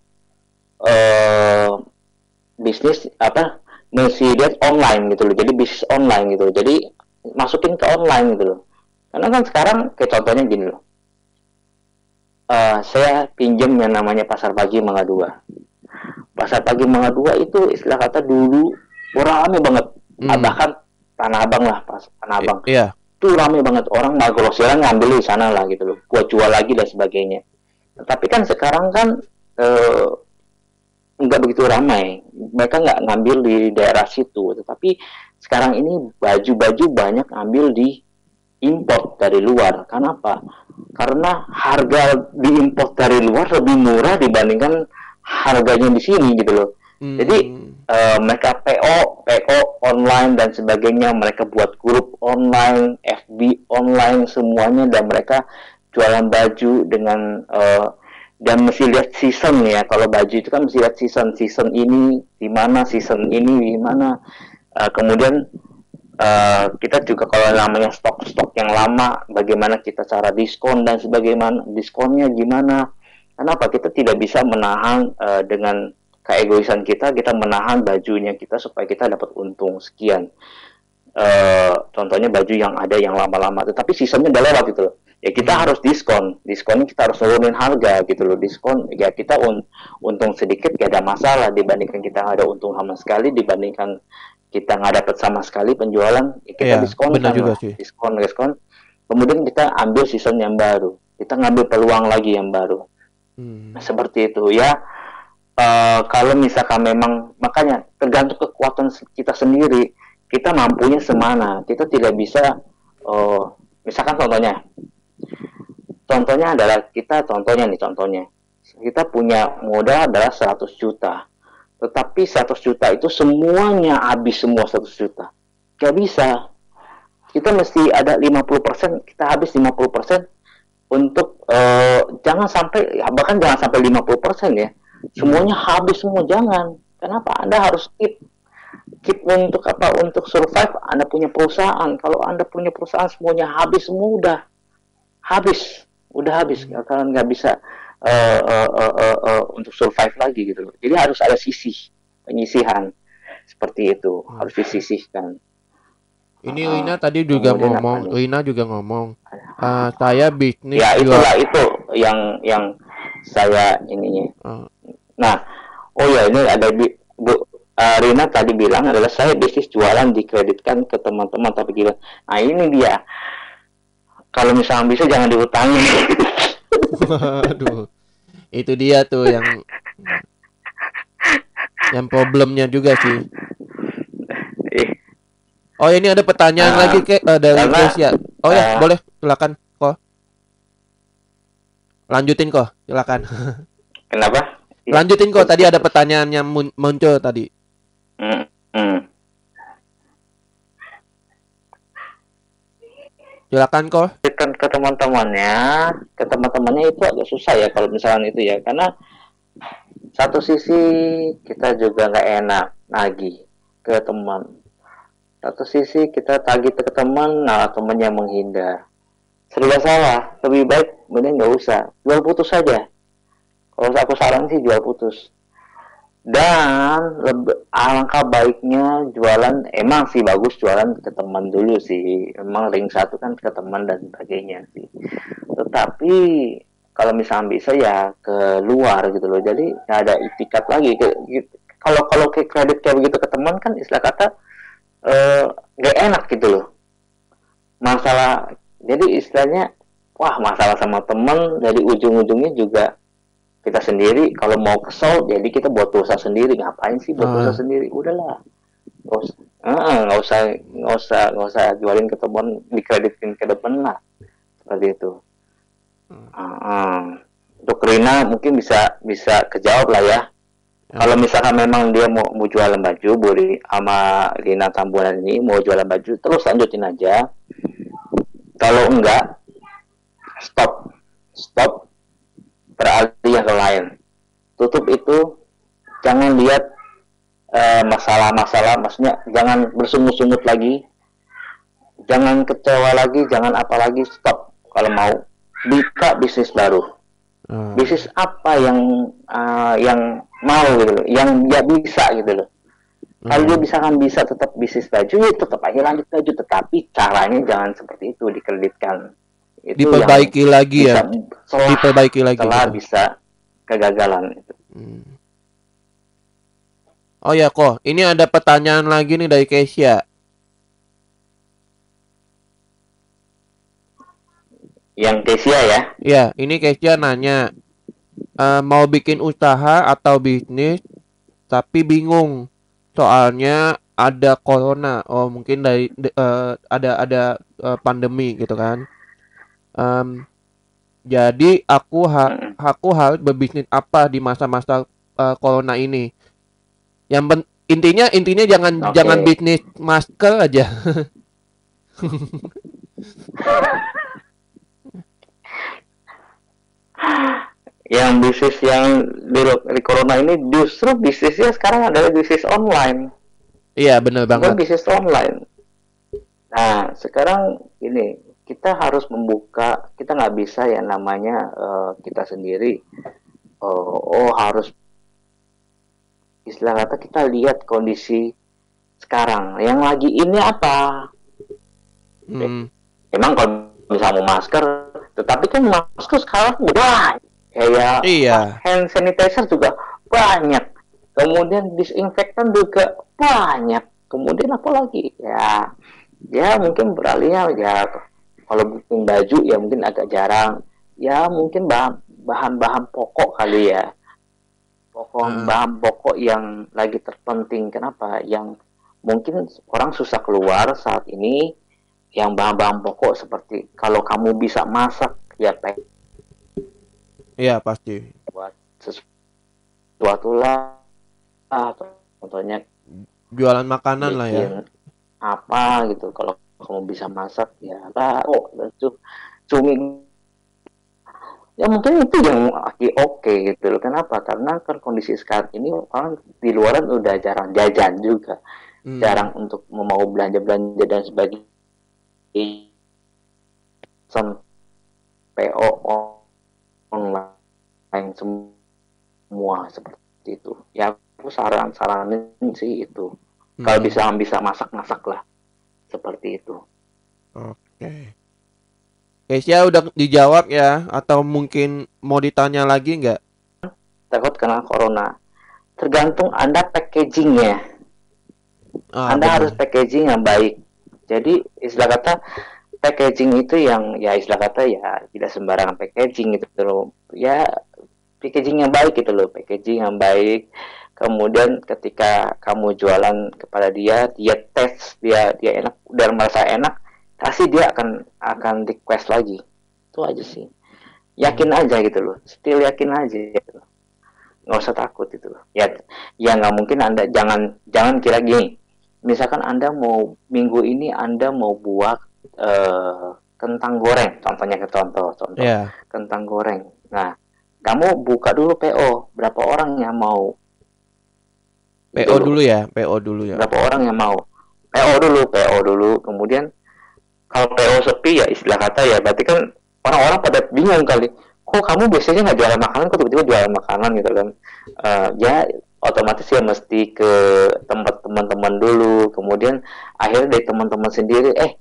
uh, bisnis apa? Mesti lihat online gitu loh. Jadi bisnis online gitu. Jadi masukin ke online gitu loh karena kan sekarang kayak contohnya gini loh uh, saya pinjam yang namanya pasar pagi Mangga Dua. Pasar pagi Mangga Dua itu istilah kata dulu rame banget. Hmm. bahkan tanah abang lah pas tanah abang. I iya. Itu rame banget. Orang mau grosiran ngambil di sana lah gitu loh. Buat jual lagi dan sebagainya. Tapi kan sekarang kan uh, nggak begitu ramai. Mereka nggak ngambil di daerah situ. Tetapi sekarang ini baju-baju banyak ambil di import dari luar. Kenapa karena harga diimpor dari luar lebih murah dibandingkan harganya di sini gitu loh. Hmm. jadi uh, mereka PO PO online dan sebagainya mereka buat grup online FB online semuanya dan mereka jualan baju dengan uh, dan mesti lihat season ya. Kalau baju itu kan mesti lihat season season ini di mana season ini di mana. Uh, kemudian uh, kita juga kalau namanya stok-stok yang lama bagaimana kita cara diskon dan sebagaimana diskonnya gimana? Kenapa kita tidak bisa menahan uh, dengan keegoisan kita kita menahan bajunya kita supaya kita dapat untung? Sekian. Uh, contohnya baju yang ada yang lama-lama tetapi seasonnya udah lewat gitu loh. Ya kita hmm. harus diskon. Diskonnya kita harus turunin harga gitu loh. Diskon ya kita un untung sedikit gak ada masalah dibandingkan kita ada untung sama sekali dibandingkan kita nggak dapat sama sekali penjualan ya kita ya, diskon benar juga sih. diskon diskon kemudian kita ambil season yang baru kita ngambil peluang lagi yang baru hmm. nah, seperti itu ya uh, kalau misalkan memang makanya tergantung kekuatan kita sendiri kita mampunya semana kita tidak bisa uh, misalkan contohnya Contohnya adalah kita contohnya nih contohnya. Kita punya modal adalah 100 juta. Tetapi 100 juta itu semuanya habis semua 100 juta. Gak bisa. Kita mesti ada 50%, kita habis 50% untuk uh, jangan sampai bahkan jangan sampai 50% ya. Semuanya habis semua jangan. Kenapa? Anda harus keep keep untuk apa? Untuk survive Anda punya perusahaan. Kalau Anda punya perusahaan semuanya habis semua udah habis udah habis kalian nggak bisa uh, uh, uh, uh, uh, untuk survive lagi gitu. Jadi harus ada sisi penyisihan. Seperti itu hmm. harus disisihkan. Ini uh, Wina tadi juga ngomong Wina juga ngomong uh, saya bisnis ya itulah jual... itu yang yang saya ininya. Uh. nah oh ya ini ada Bu uh, Rina tadi bilang adalah saya bisnis jualan dikreditkan ke teman-teman tapi gila. Nah ini dia. Kalau misalnya bisa jangan diutangin (laughs) (laughs) Aduh. Itu dia tuh yang yang problemnya juga sih. Oh ini ada pertanyaan uh, lagi ke uh, dari Gracia. Oh ya uh, boleh silakan kok. Lanjutin kok silakan. Kenapa? Lanjutin kok tadi ada pertanyaan yang muncul tadi. Hmm, hmm. Silakan kok. Kan ke teman-temannya, ke teman-temannya itu agak susah ya kalau misalnya itu ya, karena satu sisi kita juga nggak enak lagi ke teman. Satu sisi kita tagih ke teman, nah temannya menghindar. Serba salah, lebih baik mending nggak usah, jual putus saja. Kalau aku saran sih jual putus dan alangkah baiknya jualan emang sih bagus jualan ke teman dulu sih. Emang ring satu kan ke teman dan sebagainya sih. Tetapi kalau misalnya bisa ya ke luar gitu loh. Jadi nggak ada itikat lagi. Gitu. kalau kalau ke kredit kayak begitu ke teman kan istilah kata eh, nggak uh, enak gitu loh. Masalah jadi istilahnya wah masalah sama teman jadi ujung-ujungnya juga kita sendiri kalau mau kesel jadi kita buat dosa sendiri. Ngapain sih buat dosa uh. sendiri? Udahlah. Nggak usah nggak usah nggak usah nggak usah jualin ke teman dikreditin ke depan lah. Seperti itu. Uh. Uh, untuk Rina mungkin bisa bisa kejawab lah ya. Uh. kalau misalkan memang dia mau mau jualan baju boleh sama Rina Tambunan ini mau jualan baju terus lanjutin aja. Kalau enggak stop. Stop beralih yang lain. Tutup itu jangan lihat eh, masalah-masalah, maksudnya jangan bersungut-sungut lagi, jangan kecewa lagi, jangan apa lagi, stop. Kalau mau buka bisnis baru, hmm. bisnis apa yang uh, yang mau gitu loh, yang dia bisa gitu loh. Kalau Hmm. dia misalkan bisa tetap bisnis baju, ya tetap aja lanjut baju. Tetapi caranya jangan seperti itu, dikreditkan. Itu diperbaiki lagi ya setelah, diperbaiki lagi setelah gitu. bisa kegagalan. Hmm. Oh ya kok, ini ada pertanyaan lagi nih dari Kesia. Yang Kesia ya, Ya, ini Kesia nanya eh, mau bikin usaha atau bisnis tapi bingung soalnya ada corona. Oh, mungkin dari de- eh, ada ada eh, pandemi gitu kan. Em, jadi aku ha- aku harus berbisnis apa di masa-masa eh, corona ini? Yang pen- intinya intinya jangan Oke. jangan bisnis masker aja. (laughs) yang bisnis yang di, di corona ini justru bisnisnya sekarang adalah bisnis online. Iya, bukan banget. bisnis online. Nah, sekarang ini kita harus membuka, kita nggak bisa ya namanya eh, kita sendiri. Oh, oh harus istilah kata kita lihat kondisi sekarang. Yang lagi ini apa? Hmm. Emang kalau bisa mau masker, tetapi kan masker sekarang udah kayak Iya. hand sanitizer juga banyak. Kemudian disinfektan juga banyak. Kemudian apa lagi? Ya, ya mungkin beralihnya ya kalau bikin baju ya mungkin agak jarang. Ya mungkin bahan bahan-bahan pokok kali ya. Pokok Hmm. bahan pokok yang lagi terpenting. Kenapa? Yang mungkin orang susah keluar saat ini. Yang bahan-bahan pokok seperti kalau kamu bisa masak ya pakai Iya, pasti. buat sesuatu lah atau contohnya Jualan makanan lah ya. apa gitu kalau kamu bisa masak ya lah oh cumi ya mungkin itu yang oke gitu loh. Kenapa? Karena kan kondisi sekarang ini orang di luaran udah jarang jajan juga. Hmm. jarang untuk mau belanja belanja dan sebagainya. Sem- PO online semua seperti itu. Ya aku saran saranin sih itu. Kalau Hmm. bisa bisa masak masak lah seperti itu. Oke. Kesia udah dijawab ya. Atau mungkin mau ditanya lagi nggak? takut kena corona. Tergantung anda packagingnya. Ah, anda harus packaging yang baik. Jadi istilah kata packaging itu yang ya istilah kata ya tidak sembarangan packaging gitu loh. Ya packaging yang baik gitu loh. Packaging yang baik kemudian ketika kamu jualan kepada dia dia tes dia dia enak dan merasa enak pasti dia akan akan request lagi itu aja sih yakin aja gitu loh still yakin aja gitu loh. nggak usah takut gitu loh ya ya nggak mungkin anda jangan jangan kira gini misalkan anda mau minggu ini anda mau buat eh, kentang goreng contohnya ke contoh contoh Ya. kentang goreng. Nah, kamu buka dulu PO, berapa orang yang mau? PO loh. dulu ya, PO dulu ya. Berapa orang yang mau? PO dulu, PO dulu. Kemudian kalau PO sepi ya istilah kata ya, berarti kan orang-orang pada bingung kali. Kok kamu biasanya nggak jualan makanan, kok tiba-tiba jualan makanan gitu kan? Eh, ya otomatis ya mesti ke tempat teman-teman dulu. Kemudian akhirnya dari teman-teman sendiri, eh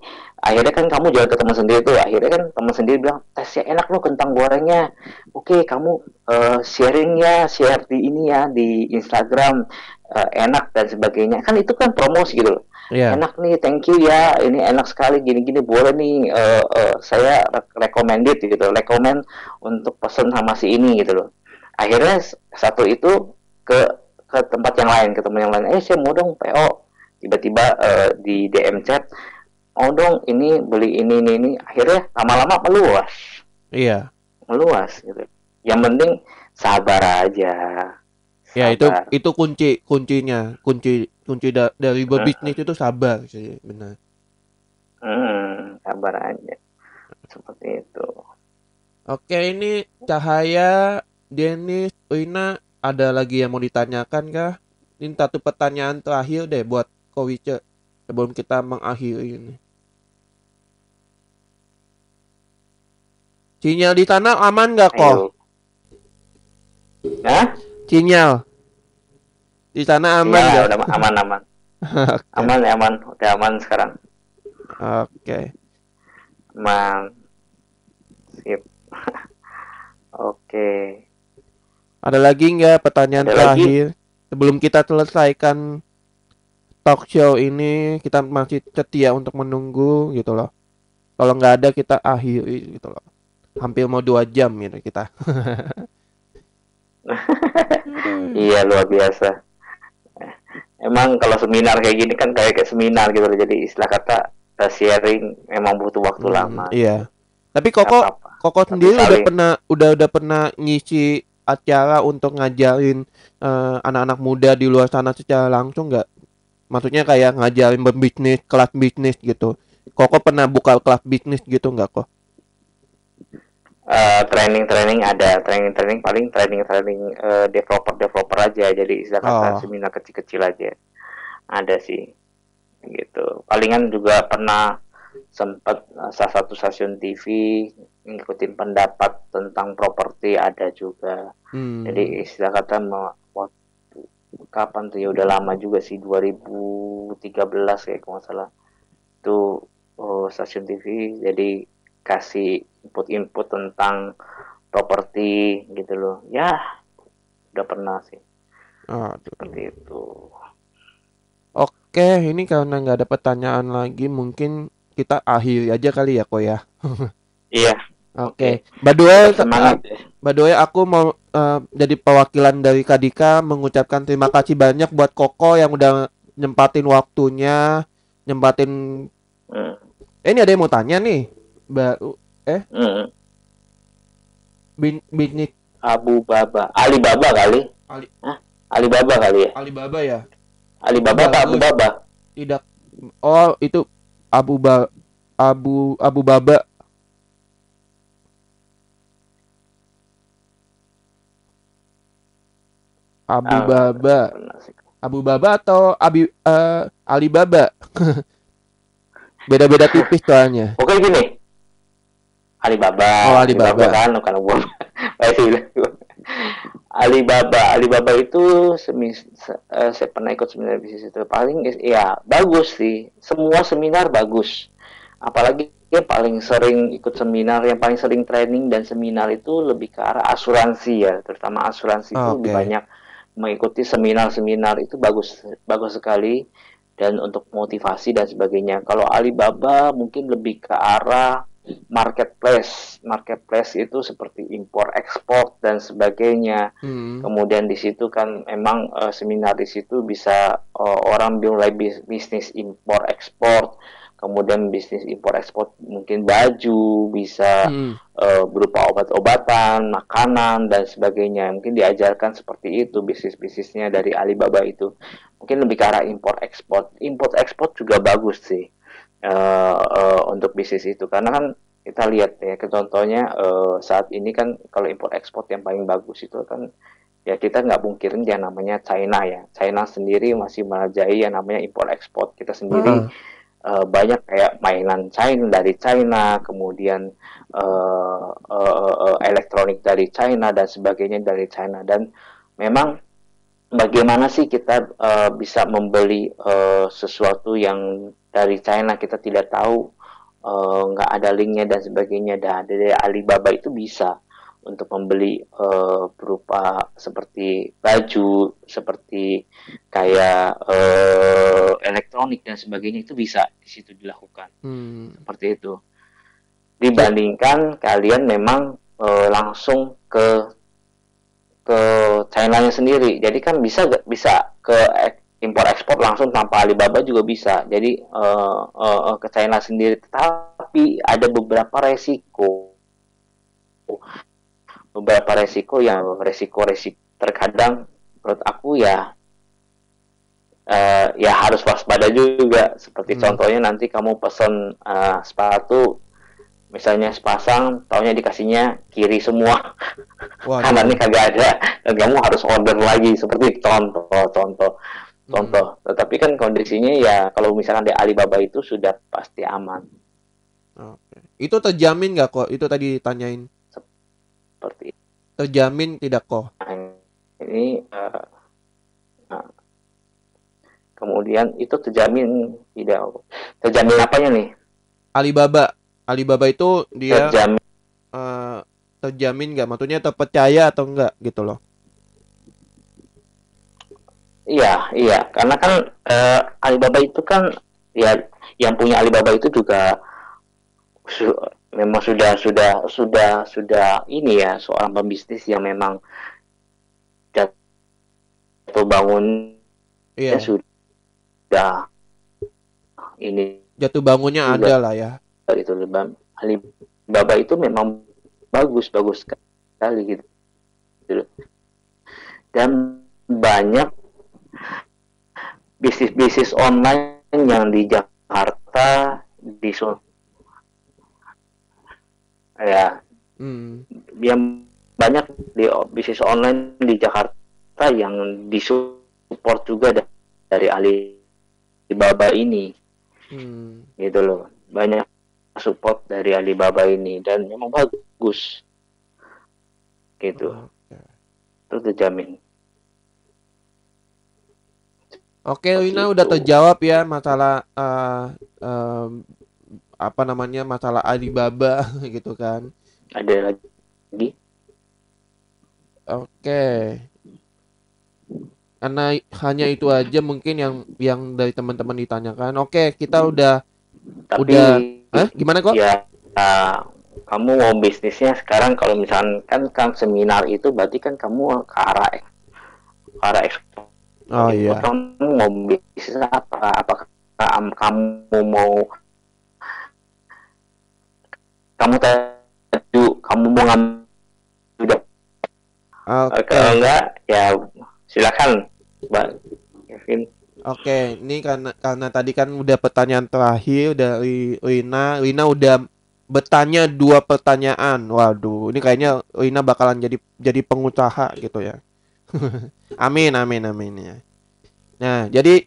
akhirnya kan kamu jual ke teman sendiri tuh akhirnya kan teman sendiri bilang tesnya enak loh kentang gorengnya oke kamu eh, sharing ya share di ini ya di Instagram eh, enak dan sebagainya. Kan itu kan promosi gitu loh. Iya. enak nih thank you ya ini enak sekali gini-gini boleh nih eh, eh, saya re- recommended gitu recommend untuk pesen sama si ini gitu loh. Akhirnya satu itu ke ke tempat yang lain ke teman yang lain. Eh saya mau dong PO tiba-tiba eh, di DM chat mau dong ini beli ini ini ini. Akhirnya lama-lama meluas. Iya. meluas gitu. Yang penting sabar aja Ya itu Sabar. itu kunci kuncinya, kunci kunci da- dari berbisnis itu sabar sih, benar. hmm, sabar aja seperti itu Oke, ini Cahaya, Denis, Wina, ada lagi yang mau ditanyakan kah? Ini satu pertanyaan terakhir deh buat Kowice sebelum kita mengakhiri ini. Sinyal di tanah aman nggak kok? Hah? Sinyal di sana aman ya, nggak? udah aman-aman. (laughs) aman ya aman udah aman sekarang Oke. aman sip (laughs) oke Ada lagi nggak pertanyaan Ada lagi? terakhir? Sebelum kita selesaikan talk show ini, kita masih setia untuk menunggu gitu loh. Kalau nggak ada kita akhiri gitu loh. Hampir mau dua jam gitu kita. (laughs) iya luar biasa emang kalau seminar kayak gini kan kayak kayak seminar gitu loh jadi istilah kata uh, sharing memang butuh waktu Hmm, lama Iya. Tapi Koko. Koko Tapi sendiri udah saling- pernah udah udah pernah ngisi acara untuk ngajarin eh, anak-anak muda di luar sana secara langsung nggak? Maksudnya kayak ngajarin berbisnis, kelas bisnis gitu. Koko pernah buka kelas bisnis gitu nggak kok? Eh, training-training ada training-training paling training-training eh, developer-developer aja. Jadi istilah kata Oh. seminar kecil-kecil aja. Ada sih gitu. Palingan juga pernah sempat eh, salah satu stasiun TV ngikutin pendapat tentang properti ada juga. Hmm. jadi istilah kata waktu kapan tuh ya udah lama juga sih 2013 kayak kalau salah. Itu oh, stasiun TV jadi kasih input-input tentang properti gitu loh ya udah pernah sih Aduh. seperti itu Oke, ini karena nggak ada pertanyaan lagi, mungkin kita akhiri aja kali ya kok ya. iya Oke. By the way, semangat ya By the way, aku mau eh, jadi perwakilan dari Kadika mengucapkan terima kasih banyak buat Koko yang udah nyempatin waktunya, nyempatin. Hmm, Eh, ini ada yang mau tanya nih, baru hmm. bin, bisnis Abu Baba Alibaba kali Ali- Hah? Alibaba kali ya Alibaba ya? Alibaba apa Abu. Baba Tidak. Oh, itu Abu Ba Abu Abu Baba. Abu Ah, Baba. Abu Baba atau Abi eh, Alibaba? (laughs) Beda-beda tipis soalnya. Oke gini. Alibaba. Oh, Alibaba. kan bukan (laughs) Alibaba. Alibaba itu semis, se- eh, saya pernah ikut seminar bisnis itu. Paling ya bagus sih. Semua seminar bagus. Apalagi yang paling sering ikut seminar, yang paling sering training dan seminar itu lebih ke arah asuransi ya, terutama asuransi itu lebih banyak mengikuti seminar-seminar itu bagus bagus sekali dan untuk motivasi dan sebagainya. Kalau Alibaba mungkin lebih ke arah marketplace. Marketplace itu seperti impor ekspor dan sebagainya. Hmm. Kemudian di situ kan memang eh, seminar di situ bisa eh, orang mulai bis- bisnis impor ekspor. Kemudian bisnis impor ekspor mungkin baju, bisa Hmm. eh, berupa obat-obatan, makanan dan sebagainya. Mungkin diajarkan seperti itu bisnis-bisnisnya dari Alibaba itu. Mungkin lebih ke arah impor ekspor. Impor ekspor juga bagus sih eh, untuk bisnis itu karena kan kita lihat ya contohnya eh, saat ini kan kalau impor ekspor yang paling bagus itu kan ya kita nggak mungkirin yang namanya China ya. China sendiri masih merajai yang namanya impor ekspor. Kita sendiri Ah. eh, banyak kayak mainan China dari China, kemudian eh, eh, eh, elektronik dari China dan sebagainya dari China dan memang bagaimana sih kita eh, bisa membeli eh, sesuatu yang dari China kita tidak tahu eh, nggak ada linknya dan sebagainya dan dari Alibaba itu bisa untuk membeli eh, berupa seperti baju, seperti kayak eh, elektronik dan sebagainya itu bisa di situ dilakukan Hmm. seperti itu. Dibandingkan kalian memang eh, langsung ke ke China-nya sendiri. Jadi kan bisa bisa ke impor ekspor langsung tanpa Alibaba juga bisa. Jadi eh, eh, ke China sendiri. Tapi ada beberapa resiko. Beberapa resiko yang resiko-resiko terkadang menurut aku ya eh, ya harus waspada juga. Seperti Hmm. contohnya nanti kamu pesen eh, sepatu misalnya sepasang, taunya dikasihnya kiri semua, (laughs) kanannya kagak ada, dan kamu harus order lagi seperti contoh, contoh, Hmm. contoh. Tetapi kan kondisinya ya kalau misalkan di Alibaba itu sudah pasti aman Oke. Itu terjamin nggak kok? Itu tadi ditanyain. seperti itu. Terjamin tidak kok? Nah, ini eh, nah, kemudian itu terjamin tidak terjamin apanya nih Alibaba Alibaba itu dia terjamin eh, terjamin nggak maksudnya terpercaya atau enggak gitu loh iya iya karena kan eh, Alibaba itu kan ya yang punya Alibaba itu juga su- memang sudah sudah sudah sudah ini ya seorang pembisnis yang memang jatuh bangun iya ya sudah ini jatuh bangunnya Juga. ada lah ya itu Alibaba itu memang bagus bagus sekali gitu Gitu. dan banyak bisnis bisnis online yang di Jakarta di Sul- ya Hmm. yang banyak di bisnis online di Jakarta yang disupport juga da- dari Alibaba ini Hmm. gitu loh banyak support dari Alibaba ini dan memang bagus gitu Oke. itu terjamin Oke, Seperti Wina udah terjawab ya masalah eh, em, apa namanya masalah Alibaba (laughs) gitu kan. ada lagi Oke. Karena hanya itu aja mungkin yang yang dari teman-teman ditanyakan. Oke, kita udah tapi Udah. eh gimana kok? ya ah, kamu mau bisnisnya sekarang kalau misalkan kan kan seminar itu berarti kan kamu ke arah ke arah ekspor Oh iya. kamu mau bisnis apa apakah am- kamu mau kamu tadi kamu mau ngambil udah Oke. kalau enggak ya silakan mbak Kevin Oke, ini karena karena tadi kan udah pertanyaan terakhir dari Wina. Wina udah bertanya dua pertanyaan. Waduh, ini kayaknya Wina bakalan jadi jadi pengusaha gitu ya. (laughs) amin, amin, amin ya. Nah, jadi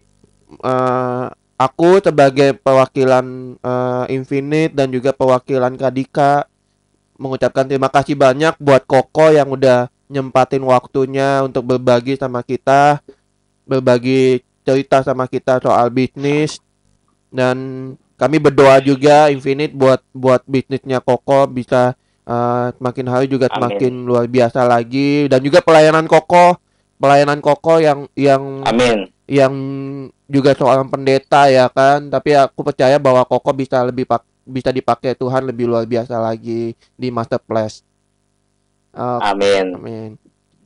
eh, aku sebagai perwakilan eh, Infinite dan juga perwakilan Kadika mengucapkan terima kasih banyak buat Koko yang udah nyempatin waktunya untuk berbagi sama kita, berbagi cerita sama kita soal bisnis dan kami berdoa juga Infinite buat buat bisnisnya Koko bisa eh, semakin hari juga Amin. semakin luar biasa lagi dan juga pelayanan Koko pelayanan Koko yang yang amin yang juga seorang pendeta ya kan tapi aku percaya bahwa Koko bisa lebih pak bisa dipakai Tuhan lebih luar biasa lagi di Masterclass. Oke. amin Amin.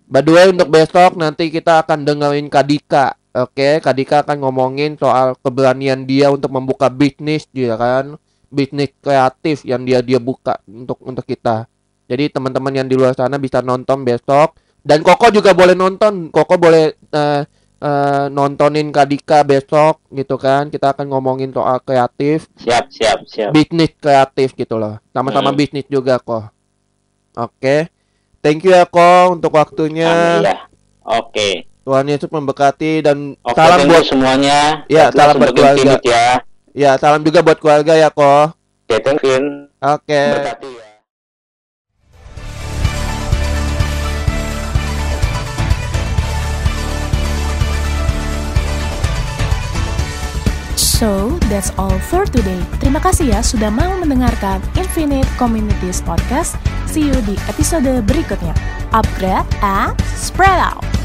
By the way untuk besok nanti kita akan dengerin Kadika. Oke, Kadika akan ngomongin soal keberanian dia untuk membuka bisnis dia kan, bisnis kreatif yang dia dia buka untuk untuk kita. Jadi teman-teman yang di luar sana bisa nonton besok dan Koko juga boleh nonton. Koko boleh eh, eh, nontonin Kadika besok gitu kan. Kita akan ngomongin soal kreatif siap siap siap bisnis kreatif gitu loh. Sama-sama Hmm. bisnis juga kok. Oke. Thank you ya kok untuk waktunya. amin ya oke Tuhan Yesus memberkati dan Oke, salam buat semuanya. Ya, salam buat keluarga. Ya. Ya salam juga buat keluarga ya kok. Oke, thank you. Oke. Berkati ya. So, that's all for today. Terima kasih ya sudah mau mendengarkan Infinite Communities Podcast. See you di episode berikutnya. Upgrade and spread out!